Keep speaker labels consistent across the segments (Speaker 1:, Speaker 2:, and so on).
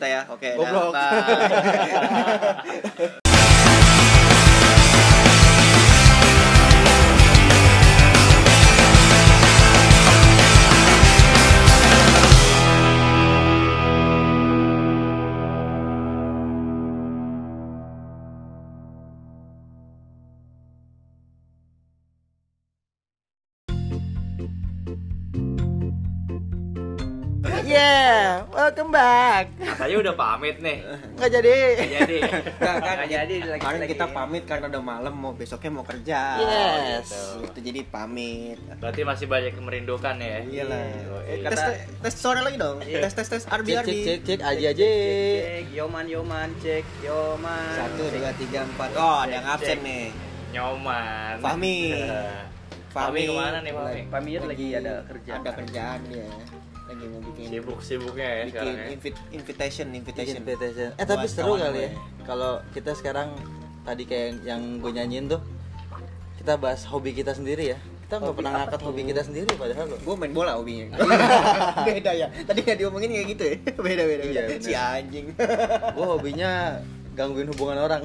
Speaker 1: kita ya. Oke, dah,
Speaker 2: Goblok.
Speaker 3: udah pamit nih.
Speaker 2: Nggak jadi.
Speaker 3: Nggak jadi.
Speaker 1: Nggak, kan,
Speaker 3: Nggak jadi lagi.
Speaker 1: Kemarin kita pamit karena udah malam mau besoknya mau kerja.
Speaker 2: Yes.
Speaker 3: gitu.
Speaker 1: Itu jadi pamit.
Speaker 3: Berarti masih banyak yang merindukan ya.
Speaker 1: Iyalah.
Speaker 3: Eh,
Speaker 1: Eh,
Speaker 3: kata-
Speaker 1: tes, tes sore lagi dong.
Speaker 3: Iya.
Speaker 1: Tes tes tes RB
Speaker 2: Cek
Speaker 1: RB.
Speaker 2: cek cek cek aja aja.
Speaker 3: Cek, yoman yoman cek yoman.
Speaker 1: Satu dua tiga empat. Oh ada yang absen
Speaker 3: cek.
Speaker 1: nih.
Speaker 3: Nyoman.
Speaker 1: Fahmi.
Speaker 3: Fahmi ke mana nih Fahmi?
Speaker 4: Pamir lagi ada kerja.
Speaker 1: Ada kerjaan dia. Lagi mau bikin
Speaker 3: Sibuk-sibuknya ya
Speaker 1: bikin
Speaker 3: sekarang ya.
Speaker 1: invit- invitation invitation.
Speaker 2: Invitation. Eh tapi
Speaker 1: Buat
Speaker 2: seru kali ya. Kalau kita sekarang tadi kayak yang gue nyanyiin tuh kita bahas hobi kita sendiri ya. Kita nggak pernah ngangkat hobi kita sendiri padahal loh.
Speaker 1: Gue main bola hobinya. beda ya. Tadi nggak diomongin kayak gitu ya. Beda beda.
Speaker 2: Iya,
Speaker 1: beda.
Speaker 2: bener.
Speaker 1: Si anjing.
Speaker 2: Gue hobinya gangguin hubungan orang.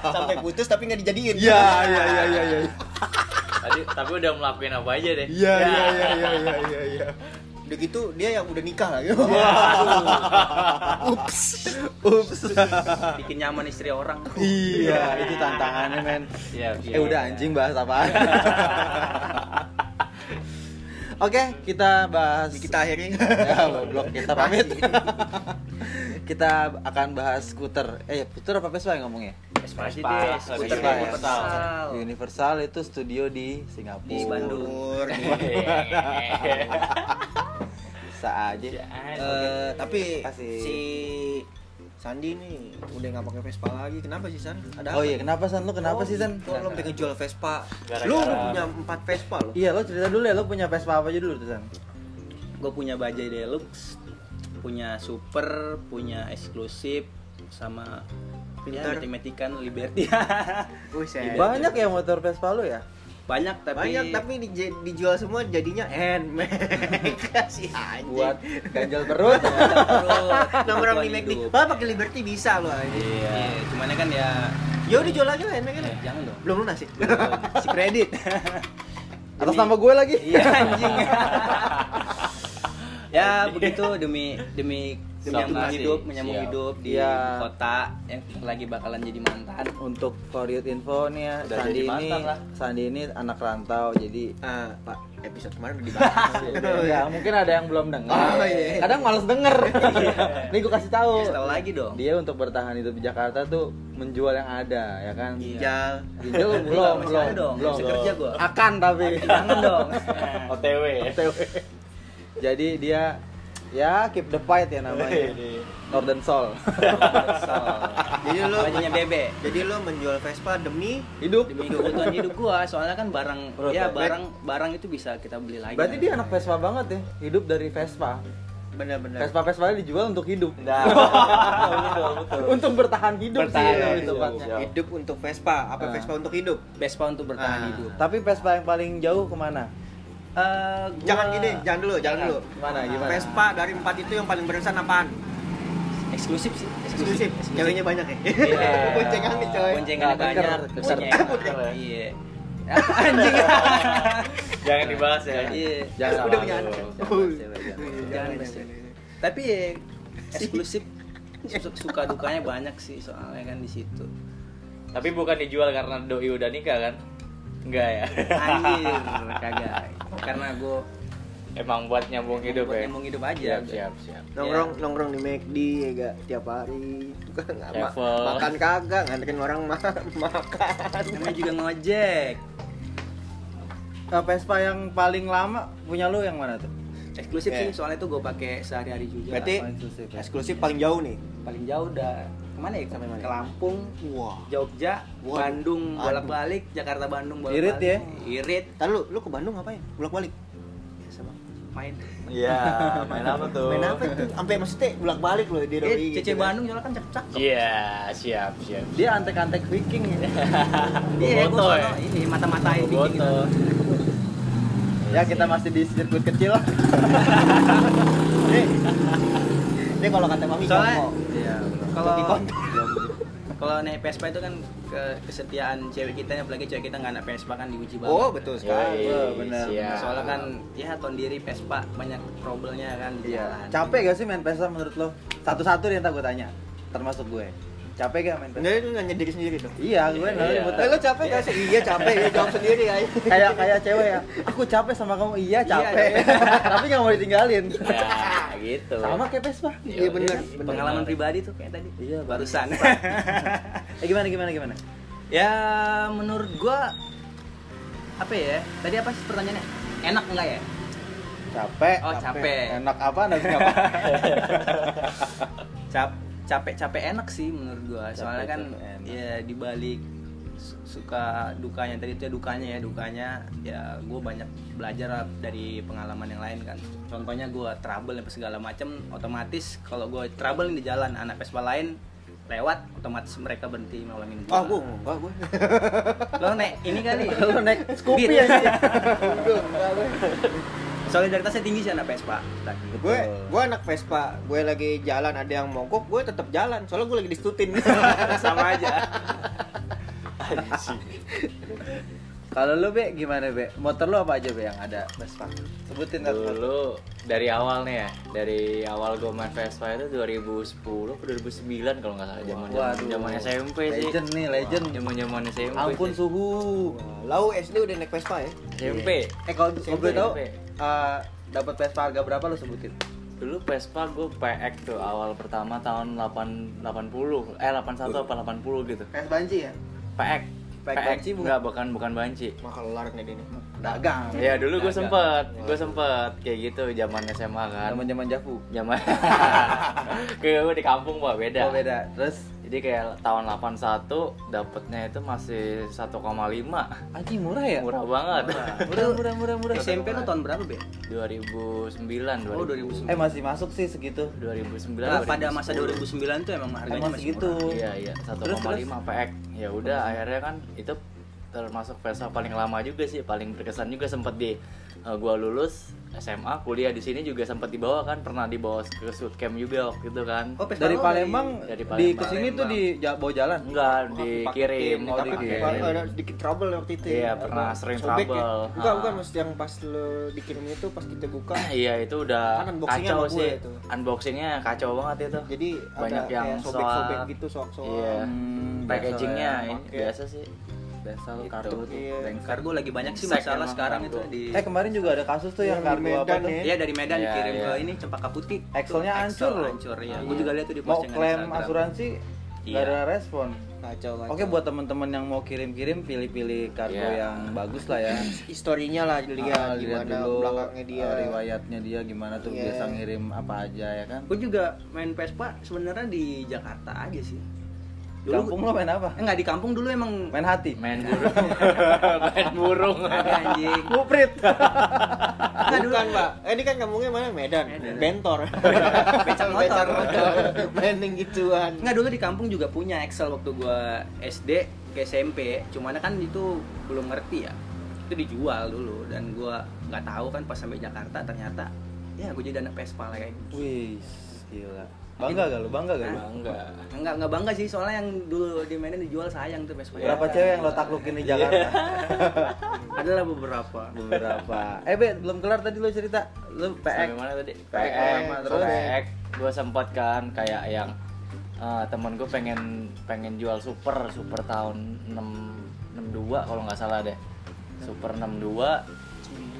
Speaker 1: Sampai putus tapi nggak dijadiin.
Speaker 2: Iya iya iya iya iya.
Speaker 3: Tadi tapi udah melakukan apa aja deh.
Speaker 2: Iya iya iya iya iya iya iya.
Speaker 1: Udah gitu dia yang udah nikah lagi.
Speaker 2: Ups. Ups.
Speaker 4: Bikin nyaman istri orang.
Speaker 2: iya, itu tantangannya men.
Speaker 3: Iya,
Speaker 2: Eh udah anjing bahas apaan? Oke, kita bahas
Speaker 1: Kita akhiri.
Speaker 2: ya goblok kita pamit. kita akan bahas skuter. Eh, skuter apa Vespa yang ngomongnya?
Speaker 4: Vespa deh.
Speaker 3: lebih
Speaker 4: Skuter
Speaker 2: Vespa ya.
Speaker 4: universal.
Speaker 2: Universal itu studio di Singapura.
Speaker 4: Di Bandung.
Speaker 2: Bisa aja.
Speaker 1: Eh, tapi
Speaker 2: Kasih.
Speaker 1: si Sandi nih udah nggak pakai Vespa lagi. Kenapa sih San? Ada
Speaker 2: Oh
Speaker 1: apa
Speaker 2: iya, kenapa San? Lu kenapa
Speaker 1: Oh,
Speaker 2: sih San?
Speaker 1: gitu. Lo sampai ngejual Vespa.
Speaker 3: Gara-gara-
Speaker 1: Lu udah punya empat Vespa lo.
Speaker 2: Iya, lo cerita dulu ya, lo punya Vespa apa aja dulu tuh San?
Speaker 4: Gue punya Bajaj Deluxe, punya Super, punya eksklusif, sama
Speaker 1: Pintar.
Speaker 4: ya matematikan Liberty.
Speaker 2: Banyak ya motor Vespa lo ya?
Speaker 4: Banyak tapi
Speaker 1: Banyak tapi dij- dijual semua jadinya handmade. Kasih anjing.
Speaker 2: Buat ganjal perut.
Speaker 1: nomor
Speaker 4: Kebutuhan
Speaker 1: di McD.
Speaker 4: hidup.
Speaker 1: Ah pakai Liberty bisa lo anjing.
Speaker 4: Iya, cuman kan ya
Speaker 1: Ya udah jual lagi lah handmade kan.
Speaker 4: eh, jangan dong.
Speaker 1: Belum lunas sih.
Speaker 4: si kredit.
Speaker 2: Atas nama gue lagi.
Speaker 4: Iya anjing. ya begitu demi demi menyambung hidup, menyambung
Speaker 3: Siap.
Speaker 4: hidup di
Speaker 2: Iya.
Speaker 4: kota yang lagi bakalan jadi mantan.
Speaker 2: Untuk for your info nih ya,
Speaker 3: Udah
Speaker 2: Sandi
Speaker 3: jadi
Speaker 2: ini
Speaker 3: lah.
Speaker 2: Sandi ini anak rantau jadi
Speaker 1: Ah, Pak, episode kemarin udah dibahas.
Speaker 2: ya mungkin ada yang belum dengar.
Speaker 1: Oh, iya.
Speaker 2: Kadang males denger. Nih gue kasih tahu.
Speaker 4: Kasih tahu lagi dong.
Speaker 2: Dia untuk bertahan hidup di Jakarta tuh menjual yang ada, ya kan?
Speaker 1: Ginjal.
Speaker 2: Ginjal belum,
Speaker 4: Belum,
Speaker 2: belum, belum.
Speaker 4: Kerja gua.
Speaker 2: Akan tapi.
Speaker 4: Jangan dong.
Speaker 3: OTW.
Speaker 2: Jadi dia ya keep the fight ya namanya. Northern Soul.
Speaker 1: Jadi lu
Speaker 4: Bajunya bebe.
Speaker 1: jadi lu menjual Vespa demi
Speaker 2: Hidup.
Speaker 4: Demi kebutuhan hidup gua, soalnya kan barang
Speaker 2: Perut ya.
Speaker 4: barang barang itu bisa kita beli lagi.
Speaker 2: Berarti dia anak Vespa banget ya, hidup dari Vespa.
Speaker 1: benar-benar.
Speaker 2: Vespa Vespa dijual untuk hidup.
Speaker 3: Nah, betul, betul.
Speaker 2: untuk bertahan hidup
Speaker 3: Bertahan
Speaker 2: sih
Speaker 3: hidup, siap.
Speaker 1: hidup untuk Vespa, apa
Speaker 2: Ah.
Speaker 1: Vespa untuk hidup?
Speaker 4: Vespa untuk bertahan
Speaker 1: Ah.
Speaker 4: hidup.
Speaker 2: Tapi Vespa yang paling jauh ke mana?
Speaker 4: Eh, gua-
Speaker 1: Jangan gini, jangan dulu, jangan dulu.
Speaker 2: Gimana, gimana?
Speaker 1: Vespa dari empat itu yang paling berkesan apaan?
Speaker 4: eksklusif sih,
Speaker 1: Eksklusif. Ceweknya banyak ya.
Speaker 4: Iya.
Speaker 1: Boncengan nih coy.
Speaker 4: Boncengannya
Speaker 2: Nggak, keker,
Speaker 4: banyak. Boncengan. Iya. Anjing.
Speaker 3: Jangan dibahas ya.
Speaker 4: Iya.
Speaker 2: Jangan
Speaker 1: Udah punya anak.
Speaker 2: Jangan jangan.
Speaker 4: Jangan bahas ya. Tapi ya, eksklusif su- suka dukanya banyak sih soalnya kan di situ.
Speaker 3: Tapi bukan dijual karena doi udah nikah kan? Enggak ya.
Speaker 4: Anjir, kagak. Karena gue
Speaker 3: Emang buat nyambung hidup
Speaker 4: buat
Speaker 3: ya.
Speaker 4: nyambung hidup aja.
Speaker 3: Siap, siap, siap.
Speaker 1: Nongkrong nongkrong di McD ya gak tiap hari. Nggak ma- makan kagak, nganterin orang ma- makan.
Speaker 4: Namanya juga ngojek.
Speaker 2: Nah, Vespa yang paling lama punya lu yang mana tuh?
Speaker 4: Eksklusif
Speaker 1: Iya.
Speaker 4: sih, soalnya itu gue pakai sehari-hari juga.
Speaker 1: Berarti
Speaker 2: eksklusif ya?
Speaker 1: eksklusif paling jauh nih.
Speaker 4: paling jauh udah ke mana ya?
Speaker 1: Sampai mana?
Speaker 4: Ke Lampung,
Speaker 1: Wah.
Speaker 4: Jogja,
Speaker 1: Waduh.
Speaker 4: Bandung bolak-balik, Jakarta Bandung bolak-balik.
Speaker 2: Irit ya?
Speaker 4: Irit.
Speaker 1: Tadi lu lu ke Bandung ngapain? Bolak-balik.
Speaker 4: Biasa bang. Main.
Speaker 2: Iya, main apa tuh?
Speaker 1: Main apa itu? Sampai maksudnya bolak-balik loh di
Speaker 4: Eh,
Speaker 1: doi.
Speaker 4: CC
Speaker 1: gitu kan.
Speaker 4: Bandung soalnya kan cakep-cakep.
Speaker 3: Iya, siap, siap.
Speaker 2: Dia antek-antek Viking ya.
Speaker 4: Iya,
Speaker 3: Boboto
Speaker 4: gue
Speaker 3: ya?
Speaker 4: ini mata-matain bikin gitu.
Speaker 2: Ya kita masih di sirkuit kecil.
Speaker 1: Ini kalau kata mami
Speaker 4: soalnya iya kalau kalau naik Vespa itu kan ke kesetiaan cewek kita apalagi cewek kita nggak naik Vespa kan diuji banget
Speaker 1: Oh, betul sekali.
Speaker 2: Wah, benar,
Speaker 4: soalnya kan ya tahun diri Vespa banyak problemnya kan di jalan
Speaker 2: Capek gak sih main Vespa menurut lo? Satu-satu deh ntar gue tanya. Termasuk gue. Capek gak main Vespa?
Speaker 1: Enggak itu nanya diri sendiri dong.
Speaker 2: Iya, gue nanya
Speaker 3: Iya.
Speaker 1: Eh, lo capek gak sih? Iya capek, ya jawab sendiri ya.
Speaker 2: kayak kayak cewek ya. Aku capek sama kamu. Iya, capek. Tapi gak mau ditinggalin.
Speaker 3: Ya, gitu.
Speaker 2: Sama kayak Vespa.
Speaker 1: Iya benar.
Speaker 4: pengalaman pribadi tuh kayak tadi
Speaker 2: Iya,
Speaker 4: barusan
Speaker 2: Eh gimana gimana gimana?
Speaker 4: ya menurut gua apa ya tadi apa sih pertanyaannya enak enggak ya
Speaker 2: Capek.
Speaker 4: Oh, capek.
Speaker 2: Enak apa? Enak apa?
Speaker 4: Cap capek capek enak sih menurut gua soalnya kan
Speaker 2: Capek-capek enak.
Speaker 4: ya dibalik su- suka dukanya tadi itu ya dukanya ya dukanya ya gue banyak belajar dari pengalaman yang lain kan contohnya gua trouble apa segala macam otomatis kalau gue trouble di jalan anak Vespa lain lewat otomatis mereka berhenti nolongin gua
Speaker 1: Ah, gua enggak gua.
Speaker 4: lo naik ini kali
Speaker 2: Lo naik Scoopy aja.
Speaker 4: Solidaritasnya tinggi sih anak Vespa.
Speaker 1: Gue gue anak Vespa, gue lagi jalan ada yang mogok, gue tetap jalan. Soalnya gue lagi distutin.
Speaker 4: sama aja
Speaker 2: Kalau lo Be gimana Be? Motor lo apa aja Be yang ada Vespa? Sebutin satu.
Speaker 3: Dulu dari awal nih ya, dari awal gue main Vespa itu 2010 atau 2009 kalau nggak salah zaman
Speaker 2: Waduh.
Speaker 3: zaman SMP sih.
Speaker 2: Legend nih, legend.
Speaker 3: Zaman zaman SMP.
Speaker 2: Ampun
Speaker 3: sih.
Speaker 2: suhu.
Speaker 1: Lau SD udah naik Vespa ya?
Speaker 3: SMP.
Speaker 2: Eh kalau boleh tahu
Speaker 3: SMP.
Speaker 2: eh, dapat Vespa harga berapa lo sebutin?
Speaker 3: Dulu Vespa gue PX tuh awal pertama tahun 8 80 eh 81 apa 80 gitu.
Speaker 2: PS banci ya?
Speaker 3: PX.
Speaker 2: PX banci bukan?
Speaker 3: Enggak, bukan bukan banci.
Speaker 1: Maka kelar nih dia nih.
Speaker 2: Dagang.
Speaker 3: Ya dulu gue sempet, gue sempet kayak gitu zaman SMA kan.
Speaker 2: Zaman-zaman Javu.
Speaker 3: Zaman kayak gue di kampung pak beda.
Speaker 2: Oh beda. Terus
Speaker 3: Jadi kayak tahun 81 dapetnya itu masih 1,5
Speaker 2: anjing murah ya?
Speaker 3: Murah banget
Speaker 2: Murah murah murah murah.
Speaker 4: SMP lo tahun berapa be?
Speaker 3: 2009
Speaker 4: Oh
Speaker 3: 2000.
Speaker 4: 2009
Speaker 2: Eh masih masuk sih segitu.
Speaker 3: 2009
Speaker 4: Nah, pada masa
Speaker 3: 2010.
Speaker 4: 2009 tuh emang harganya
Speaker 2: Emang
Speaker 4: masih
Speaker 2: segitu.
Speaker 4: murah.
Speaker 3: Iya iya 1,5
Speaker 2: Terus, terus?
Speaker 3: PX. Ya udah akhirnya kan itu termasuk Vespa paling lama juga sih, paling berkesan juga sempat di eh, gua lulus SMA, kuliah di sini juga sempat dibawa kan, pernah dibawa ke shoot camp juga waktu itu kan.
Speaker 4: Oh,
Speaker 2: Dari Palembang
Speaker 3: dari
Speaker 2: di
Speaker 3: Palembang.
Speaker 2: ke sini tuh di bawa jalan.
Speaker 3: Enggak, dikirim.
Speaker 2: Oh,
Speaker 1: tapi
Speaker 2: dikirim.
Speaker 1: pa- ada sedikit trouble waktu itu
Speaker 3: Iya,
Speaker 1: ya.
Speaker 3: pernah
Speaker 1: Apa,
Speaker 3: sering
Speaker 1: sobek
Speaker 3: trouble.
Speaker 1: Ya? Enggak,
Speaker 3: Ah.
Speaker 1: bukan maksud yang pas lo dikirim itu pas kita buka.
Speaker 3: Iya itu udah
Speaker 1: Kan unboxingnya
Speaker 3: kacau sih.
Speaker 1: itu.
Speaker 3: Unboxingnya kacau banget itu.
Speaker 1: Jadi
Speaker 3: Banyak
Speaker 1: ada
Speaker 3: yang
Speaker 1: sobek-sobek gitu, soak-soak.
Speaker 3: Iya.
Speaker 2: Hmm,
Speaker 3: Packagingnya
Speaker 2: ya.
Speaker 3: biasa sih.
Speaker 2: Biasa lo
Speaker 3: Gitu.
Speaker 2: kartu tuh.
Speaker 1: Iya.
Speaker 4: Kargo lagi banyak sih
Speaker 3: Sek
Speaker 4: masalah
Speaker 3: emang
Speaker 4: sekarang
Speaker 3: kargo.
Speaker 4: itu di
Speaker 2: Eh kemarin juga ada kasus tuh yang
Speaker 1: Yang
Speaker 2: kargo apa
Speaker 1: Medan
Speaker 2: tuh?
Speaker 1: ya.
Speaker 4: Iya dari Medan
Speaker 3: Iya,
Speaker 4: dikirim
Speaker 3: iya.
Speaker 4: ke ini Cempaka Putih. Axle
Speaker 2: hancur loh.
Speaker 4: Hancur ya.
Speaker 1: Iya.
Speaker 4: Gue juga lihat tuh di
Speaker 2: Mau
Speaker 4: postingan
Speaker 2: klaim
Speaker 4: Instagram.
Speaker 2: asuransi
Speaker 4: Iya.
Speaker 2: nggak ada respon.
Speaker 1: Kacau, kacau.
Speaker 2: Oke buat teman-teman yang mau kirim-kirim pilih-pilih kargo
Speaker 3: Iya.
Speaker 2: yang bagus lah ya.
Speaker 1: historinya lah dilihat
Speaker 2: Ah,
Speaker 1: gimana
Speaker 2: dulu
Speaker 1: belakangnya dia.
Speaker 2: ah, riwayatnya dia gimana tuh
Speaker 1: Iya.
Speaker 2: biasa ngirim apa aja ya kan.
Speaker 4: Gue juga main Vespa sebenarnya di Jakarta aja sih.
Speaker 2: Kampung lo main apa?
Speaker 4: Enggak di kampung dulu emang
Speaker 2: Main hati.
Speaker 3: Main burung. Main burung.
Speaker 4: ada anjing.
Speaker 2: Nguprit.
Speaker 1: Bukan, Pak. Eh, ini kan kampungnya mana? Medan.
Speaker 4: Medan.
Speaker 1: Bentor.
Speaker 4: Becak motor.
Speaker 1: Mainin gituan.
Speaker 4: Enggak dulu di kampung juga punya Excel waktu gua SD ke SMP. Cuman kan itu belum ngerti ya. Itu dijual dulu dan gua nggak tahu kan pas sampai Jakarta ternyata ya gue jadi anak Vespa lagi.
Speaker 2: Wih, gila. Bangga gak lu? Bangga gak lu?
Speaker 3: Bangga.
Speaker 4: Enggak enggak bangga sih soalnya yang dulu di Medan dijual sayang tuh Vespa.
Speaker 2: Berapa cewek yang lo taklukin di Jakarta?
Speaker 4: Adalah beberapa.
Speaker 2: Beberapa. Eh, Be, belum kelar tadi lo cerita. Lu
Speaker 3: Sampai
Speaker 2: PX.
Speaker 3: mana tadi?
Speaker 2: PX,
Speaker 3: PX,
Speaker 2: terus?
Speaker 3: PX. Gue sempat kan kayak yang eh, temen gue pengen pengen jual super super tahun 6 62 kalau nggak salah deh. Super 62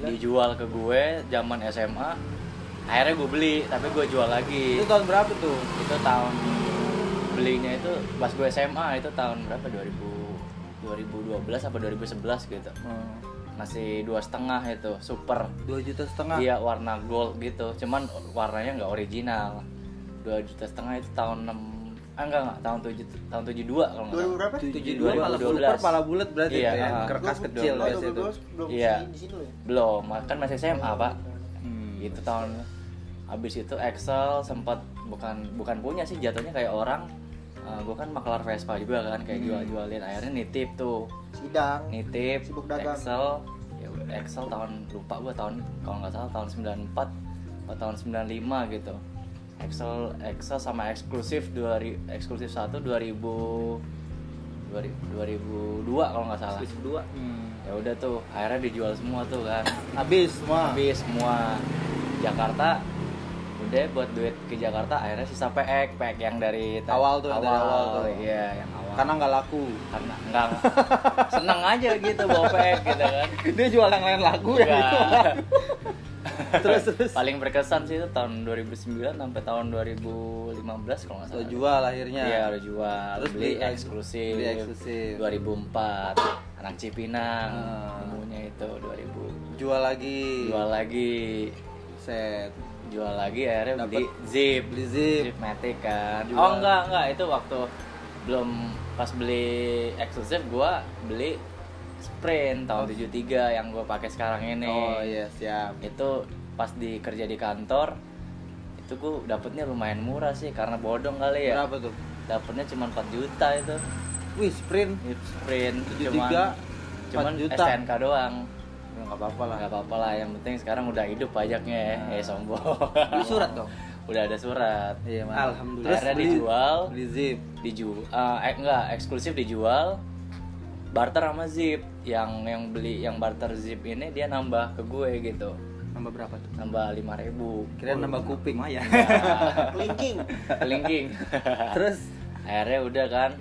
Speaker 3: dijual ke gue zaman SMA. Akhirnya gue beli, tapi gue jual lagi.
Speaker 2: Itu tahun berapa tuh?
Speaker 3: itu tahun belinya itu pas gue SMA itu tahun berapa 2000 2012 apa 2011 gitu
Speaker 2: Hmm.
Speaker 3: masih dua setengah itu super
Speaker 2: Dua juta setengah.
Speaker 3: iya warna gold gitu cuman warnanya nggak original dua juta setengah itu tahun 6 ah enggak enggak tahun 7 tahun 72 kalau nggak salah
Speaker 1: berapa?
Speaker 2: Tujuh
Speaker 3: 2012.
Speaker 2: dua super pala bulat berarti
Speaker 3: Iya,
Speaker 2: itu ya.
Speaker 3: ah.
Speaker 2: Kerkas kecil
Speaker 3: Dua-
Speaker 2: biasa itu.
Speaker 1: belum
Speaker 3: Iya.
Speaker 1: di sini loh ya.
Speaker 3: belum kan masih SMA pak
Speaker 2: Hmm.
Speaker 3: gitu tahun habis itu Excel sempat bukan bukan punya sih jatuhnya kayak orang gue kan maklar Vespa juga kan kayak
Speaker 2: Hmm.
Speaker 3: jual-jualin akhirnya nitip tuh
Speaker 1: Sidang.
Speaker 3: nitip
Speaker 1: Sibuk dagang.
Speaker 3: Excel ya Excel tahun lupa gue tahun kalau nggak salah tahun 94 atau tahun 95 gitu Excel Excel sama eksklusif 2000 eksklusif 1 2000 2000 2002 kalau nggak salah.
Speaker 4: Eksklusif dua.
Speaker 3: Ya udah tuh, akhirnya dijual semua tuh kan.
Speaker 2: Habis semua.
Speaker 3: Habis semua Jakarta udah buat duit ke Jakarta akhirnya sisa PX PX yang dari
Speaker 2: Awal tuh, yang dari awal tuh.
Speaker 3: iya yang awal
Speaker 2: Karena nggak laku.
Speaker 3: karena enggak enggak. seneng aja gitu bawa PX gitu kan
Speaker 2: Dia jual yang lain laku ya.
Speaker 3: Enggak.
Speaker 2: terus terus.
Speaker 3: paling berkesan sih itu tahun 2009 sampai tahun 2015 kalau nggak salah
Speaker 2: jual akhirnya.
Speaker 3: Iya udah jual
Speaker 2: Terus
Speaker 3: beli
Speaker 2: beli-
Speaker 3: eksklusif
Speaker 2: beli eksklusif.
Speaker 3: 2004 anak Cipinang nemunya itu 2000
Speaker 2: Jual lagi.
Speaker 3: jual lagi
Speaker 2: set.
Speaker 3: Jual lagi akhirnya
Speaker 2: Dapet-
Speaker 3: beli zip
Speaker 2: Beli zip.
Speaker 3: Matic kan
Speaker 2: Jual.
Speaker 3: oh enggak enggak itu waktu belum pas beli eksklusif gua beli sprint tahun 73 yang gua pakai sekarang ini
Speaker 2: Oh iya siap.
Speaker 3: itu pas di kerja di kantor itu gua dapetnya lumayan murah sih karena bodong kali ya
Speaker 2: Berapa tuh?
Speaker 3: dapetnya cuma 4 juta itu
Speaker 2: Wih sprint.
Speaker 3: Sprint
Speaker 2: 73,
Speaker 3: cuman cuman
Speaker 2: 4 juta.
Speaker 3: STNK doang
Speaker 2: nggak apa-apa lah.
Speaker 3: nggak apa-apa lah yang penting sekarang udah hidup pajaknya ya
Speaker 2: Nah.
Speaker 3: eh sombong
Speaker 4: Beli surat dong.
Speaker 3: udah ada surat
Speaker 2: Iya mantap.
Speaker 4: Alhamdulillah.
Speaker 2: Terus
Speaker 3: Akhirnya
Speaker 2: beli-
Speaker 3: dijual.
Speaker 2: Beli zip.
Speaker 3: dijual eh enggak eksklusif dijual barter sama zip yang yang beli yang barter zip ini dia nambah ke gue gitu
Speaker 4: Nambah berapa tuh?
Speaker 3: nambah lima ribu
Speaker 2: Kira nambah kuping.
Speaker 4: Lumayan.
Speaker 1: linking
Speaker 3: linking
Speaker 2: Terus
Speaker 3: akhirnya udah kan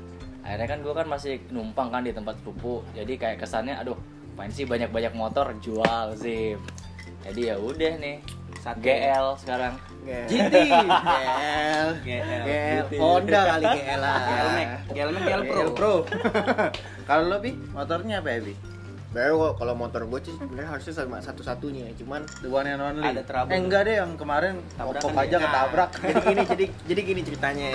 Speaker 3: akhirnya kan gue kan masih numpang kan di tempat sepupu jadi kayak kesannya aduh main sih banyak banyak motor jual zip jadi ya udah nih
Speaker 4: Satu.
Speaker 3: GL sekarang
Speaker 2: GT.
Speaker 1: GL
Speaker 4: GL.
Speaker 1: GL Honda kali GL lah
Speaker 4: GL Max, GL Max, GL Pro.
Speaker 2: GL Pro. Kalau lo bi motornya apa ya bi?
Speaker 1: Baru kalau motor gue sih sebenarnya harusnya sama satu-satunya cuman
Speaker 2: The one and only.
Speaker 4: Ada trouble.
Speaker 2: Eh enggak deh yang kemarin pokok aja
Speaker 4: ya.
Speaker 2: ketabrak.
Speaker 1: jadi gini jadi jadi gini ceritanya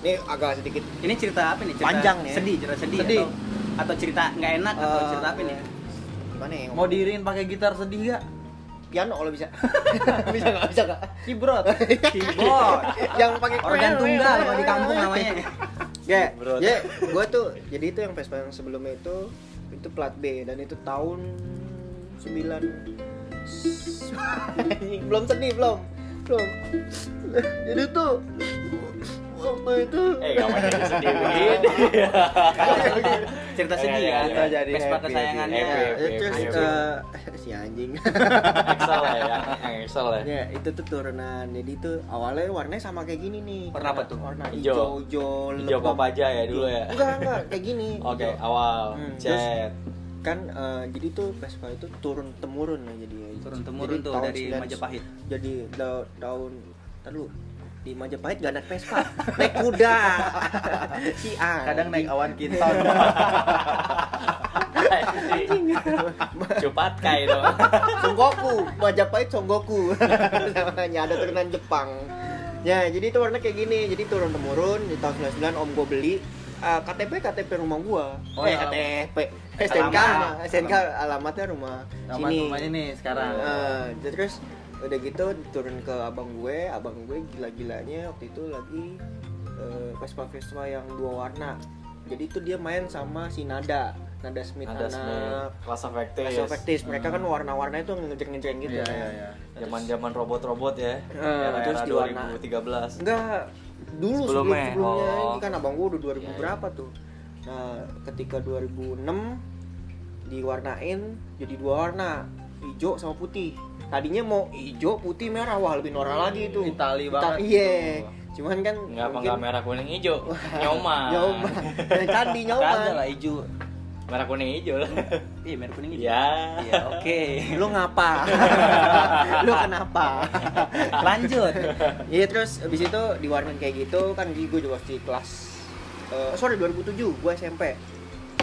Speaker 1: ini agak sedikit
Speaker 4: Ini cerita apa nih? Cerita
Speaker 1: Panjang nih ya.
Speaker 4: Sedih, cerita sedih,
Speaker 2: Sedih.
Speaker 4: atau atau cerita nggak enak atau
Speaker 1: Eh,
Speaker 4: cerita apa nih?
Speaker 1: Gimana ya
Speaker 2: Mau diiringin pakai gitar sedih gak?
Speaker 1: piano kalau bisa bisa nggak bisa nggak
Speaker 2: Keyboard.
Speaker 4: Keyboard.
Speaker 1: yang pakai
Speaker 4: Organ tunggal kalau di kampung namanya.
Speaker 1: ya ya gue tuh jadi itu yang Vespa yang sebelumnya itu itu plat B dan itu tahun 9 belum sedih belum belum jadi tuh waktu itu
Speaker 3: eh gak mau jadi sedih begini
Speaker 4: Cerita sedih kan.
Speaker 3: iya.
Speaker 2: Jadi
Speaker 4: Vespa kesayangannya.
Speaker 1: Ya,
Speaker 3: Happy.
Speaker 1: eh, si anjing
Speaker 3: Excel ya Excel ya
Speaker 1: ya itu tuh turunan jadi itu awalnya warnanya sama kayak gini nih
Speaker 4: Warna apa tuh?
Speaker 1: warna
Speaker 3: Hijau.
Speaker 1: hijau hijau lebam.
Speaker 3: aja ya dulu ya
Speaker 1: enggak enggak kayak gini
Speaker 3: oke awal
Speaker 1: Hmm,
Speaker 3: chat
Speaker 1: kan eh, jadi tuh Vespa itu turun temurun ya jadi
Speaker 4: Turun temurun
Speaker 1: Jadi
Speaker 4: tuh dari
Speaker 1: 9
Speaker 4: Majapahit.
Speaker 1: jadi da- tahun ntar lu di Majapahit gak naik Vespa naik kuda. Si A
Speaker 2: Kadang naik awan kinton.
Speaker 3: cepat kai dong.
Speaker 1: Songgoku Majapahit Songgoku namanya ada turunan Jepang. Ya jadi itu warna kayak gini. Jadi turun temurun di tahun 99 om gue beli. Ah, KTP KTP rumah gua.
Speaker 2: Oh,
Speaker 1: eh
Speaker 2: alamat.
Speaker 1: KTP STNK
Speaker 4: Alamat.
Speaker 1: STNK alamatnya rumah
Speaker 2: Nama
Speaker 1: sini.
Speaker 2: rumahnya nih sekarang.
Speaker 1: Eh, terus udah gitu turun ke abang gue abang gue gila-gilanya waktu itu lagi eh, Vespa Vespa yang dua warna jadi itu dia main sama si Nada Nada Smith
Speaker 3: ada
Speaker 1: anak Clash of Tactics. mereka kan warna-warna itu ngejreng-ngejreng gitu
Speaker 2: Iya
Speaker 1: kan.
Speaker 2: iya iya.
Speaker 3: zaman zaman robot robot ya era
Speaker 1: terus
Speaker 3: era
Speaker 1: diwarna.
Speaker 3: 2013
Speaker 1: enggak dulu sebelum
Speaker 3: Sebelumnya?
Speaker 1: sebelumnya
Speaker 3: Oh.
Speaker 1: ini kan abang gue udah 2000
Speaker 3: Iya, iya.
Speaker 1: berapa tuh nah ketika 2006 diwarnain jadi dua warna hijau sama putih tadinya mau hijau putih merah. Wah lebih norak lagi itu.
Speaker 2: Itali
Speaker 1: Ita-
Speaker 2: banget.
Speaker 1: iya. cuman kan
Speaker 3: nggak apa nggak merah kuning hijau. Nyoma
Speaker 1: nyoma Yang candi nyoma
Speaker 4: Kagak lah hijau.
Speaker 3: merah kuning hijau lah.
Speaker 4: Iya, merah kuning hijau.
Speaker 3: ya
Speaker 4: Iya, oke.
Speaker 1: lu ngapa? Lu kenapa?
Speaker 4: Lanjut.
Speaker 1: Iya terus abis itu diwarnain kayak gitu kan gue juga masih kelas eh, sorry 2007 gue SMP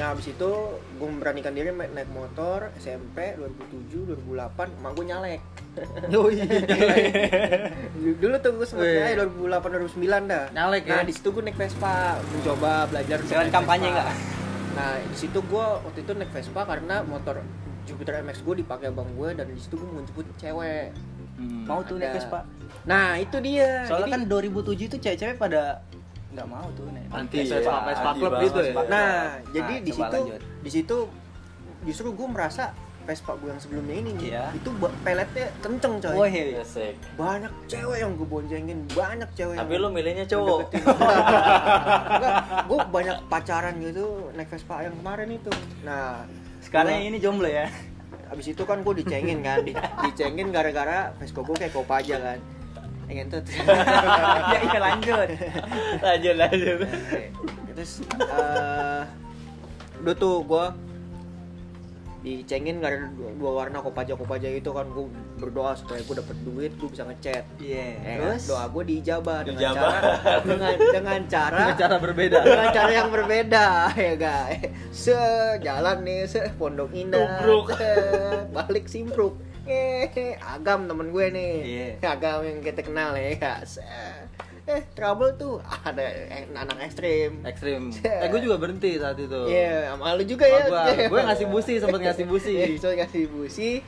Speaker 1: nah abis itu gue memberanikan diri naik motor SMP 2007 2008 emak gue nyalek dulu tuh gue sempet nyalek 2008 2009 dah
Speaker 2: Nyalek
Speaker 1: nah
Speaker 2: ya?
Speaker 1: di situ gue naik Vespa mencoba belajar naik
Speaker 4: kampanye nggak?
Speaker 1: nah di situ gue waktu itu naik Vespa karena motor Jupiter MX gue dipakai abang gue dan di situ gue mau jemput cewek
Speaker 2: Hmm.
Speaker 4: Mau tuh naik. Vespa.
Speaker 1: nah itu dia
Speaker 4: Soalnya
Speaker 1: Jadi-
Speaker 4: kan 2007 itu cewek-cewek pada nggak mau tuh naik.
Speaker 2: Anti
Speaker 3: Iya,
Speaker 2: Vespa Vespa Club gitu ya.
Speaker 1: Nah, jadi
Speaker 4: Nah,
Speaker 1: di situ
Speaker 4: lanjut.
Speaker 1: di situ justru gue merasa Vespa gue yang sebelumnya ini nih,
Speaker 4: Iya.
Speaker 1: itu peletnya kenceng coy.
Speaker 4: Oh iya.
Speaker 3: Asik.
Speaker 1: Banyak cewek yang gue boncengin, banyak cewek.
Speaker 3: Tapi
Speaker 1: yang
Speaker 3: lu milihnya cowok.
Speaker 1: gue banyak pacaran gitu naik Vespa yang kemarin itu. Nah,
Speaker 4: Sekarang
Speaker 1: gua-
Speaker 4: ini jomblo ya.
Speaker 1: abis itu kan gue dicengin kan, di, dicengin gara-gara Vespa gue kayak kopaja kan. Pengen tuh.
Speaker 4: ya iya lanjut.
Speaker 3: lanjut lanjut.
Speaker 1: Terus eh udah tuh gue dicengin gara dua, dua warna kopaja kopaja itu kan gue berdoa supaya gue dapet duit gue bisa ngechat
Speaker 4: Iya.
Speaker 1: Eh,
Speaker 4: Terus
Speaker 1: doa gue diijabah dengan cara dengan dengan cara
Speaker 2: Dengan cara berbeda.
Speaker 1: dengan cara yang berbeda ya guys sejalan nih se pondok indah balik simpruk eh agam temen gue nih
Speaker 4: Iya.
Speaker 1: agam yang kita kenal ya set. eh trouble tuh ada eh, anak ekstrim
Speaker 2: Ekstrim. Eh gue juga berhenti saat itu.
Speaker 1: Iya, sama lu juga ya.
Speaker 2: Gua. Gua ngasih busi, sempet ngasih busi.
Speaker 1: Iya, so ngasih busi.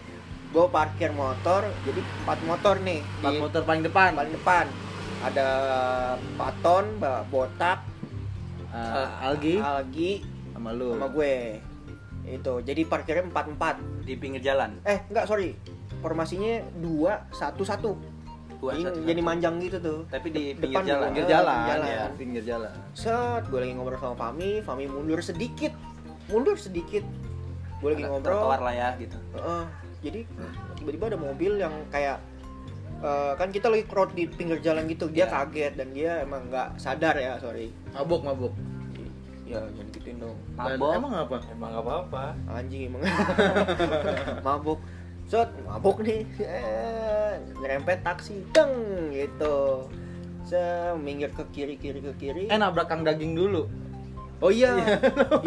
Speaker 1: Gue parkir motor, jadi empat motor nih.
Speaker 2: Empat motor paling depan.
Speaker 1: paling depan. Ada Paton, Botak,
Speaker 2: Eh,
Speaker 1: eh,
Speaker 2: Algi
Speaker 1: Algi,
Speaker 2: sama lu.
Speaker 1: sama gue. Itu, jadi parkirnya empat empat.
Speaker 4: di pinggir jalan.
Speaker 1: Eh, enggak sorry. Formasinya dua satu satu.
Speaker 4: Dua,
Speaker 1: Jadi,
Speaker 4: satu,
Speaker 1: jadi
Speaker 4: satu.
Speaker 1: manjang gitu tuh.
Speaker 4: Tapi di
Speaker 1: Depan
Speaker 4: pinggir jalan.
Speaker 2: Pinggir jalan,
Speaker 1: jalan.
Speaker 2: ya, pinggir jalan.
Speaker 1: Set, gue lagi ngobrol sama Fami, Fami mundur sedikit, mundur sedikit. Gue lagi
Speaker 4: Ada
Speaker 1: ngobrol.
Speaker 4: trotoar lah ya gitu.
Speaker 1: Heeh. jadi tiba-tiba ada mobil yang kayak eh, kan kita lagi crowd di pinggir jalan gitu, dia
Speaker 4: Iya.
Speaker 1: kaget dan dia emang nggak sadar ya, sorry.
Speaker 2: Mabuk, mabuk.
Speaker 1: Ya jangan gituin dong.
Speaker 4: Mabok.
Speaker 2: Emang apa?
Speaker 3: Emang gak apa-apa.
Speaker 1: Anjing emang. mabuk. Set, mabuk nih. Eh, Ngerempet taksi. Deng gitu. Se minggir ke kiri kiri ke kiri.
Speaker 2: Eh nabrak kang daging dulu.
Speaker 1: Oh iya.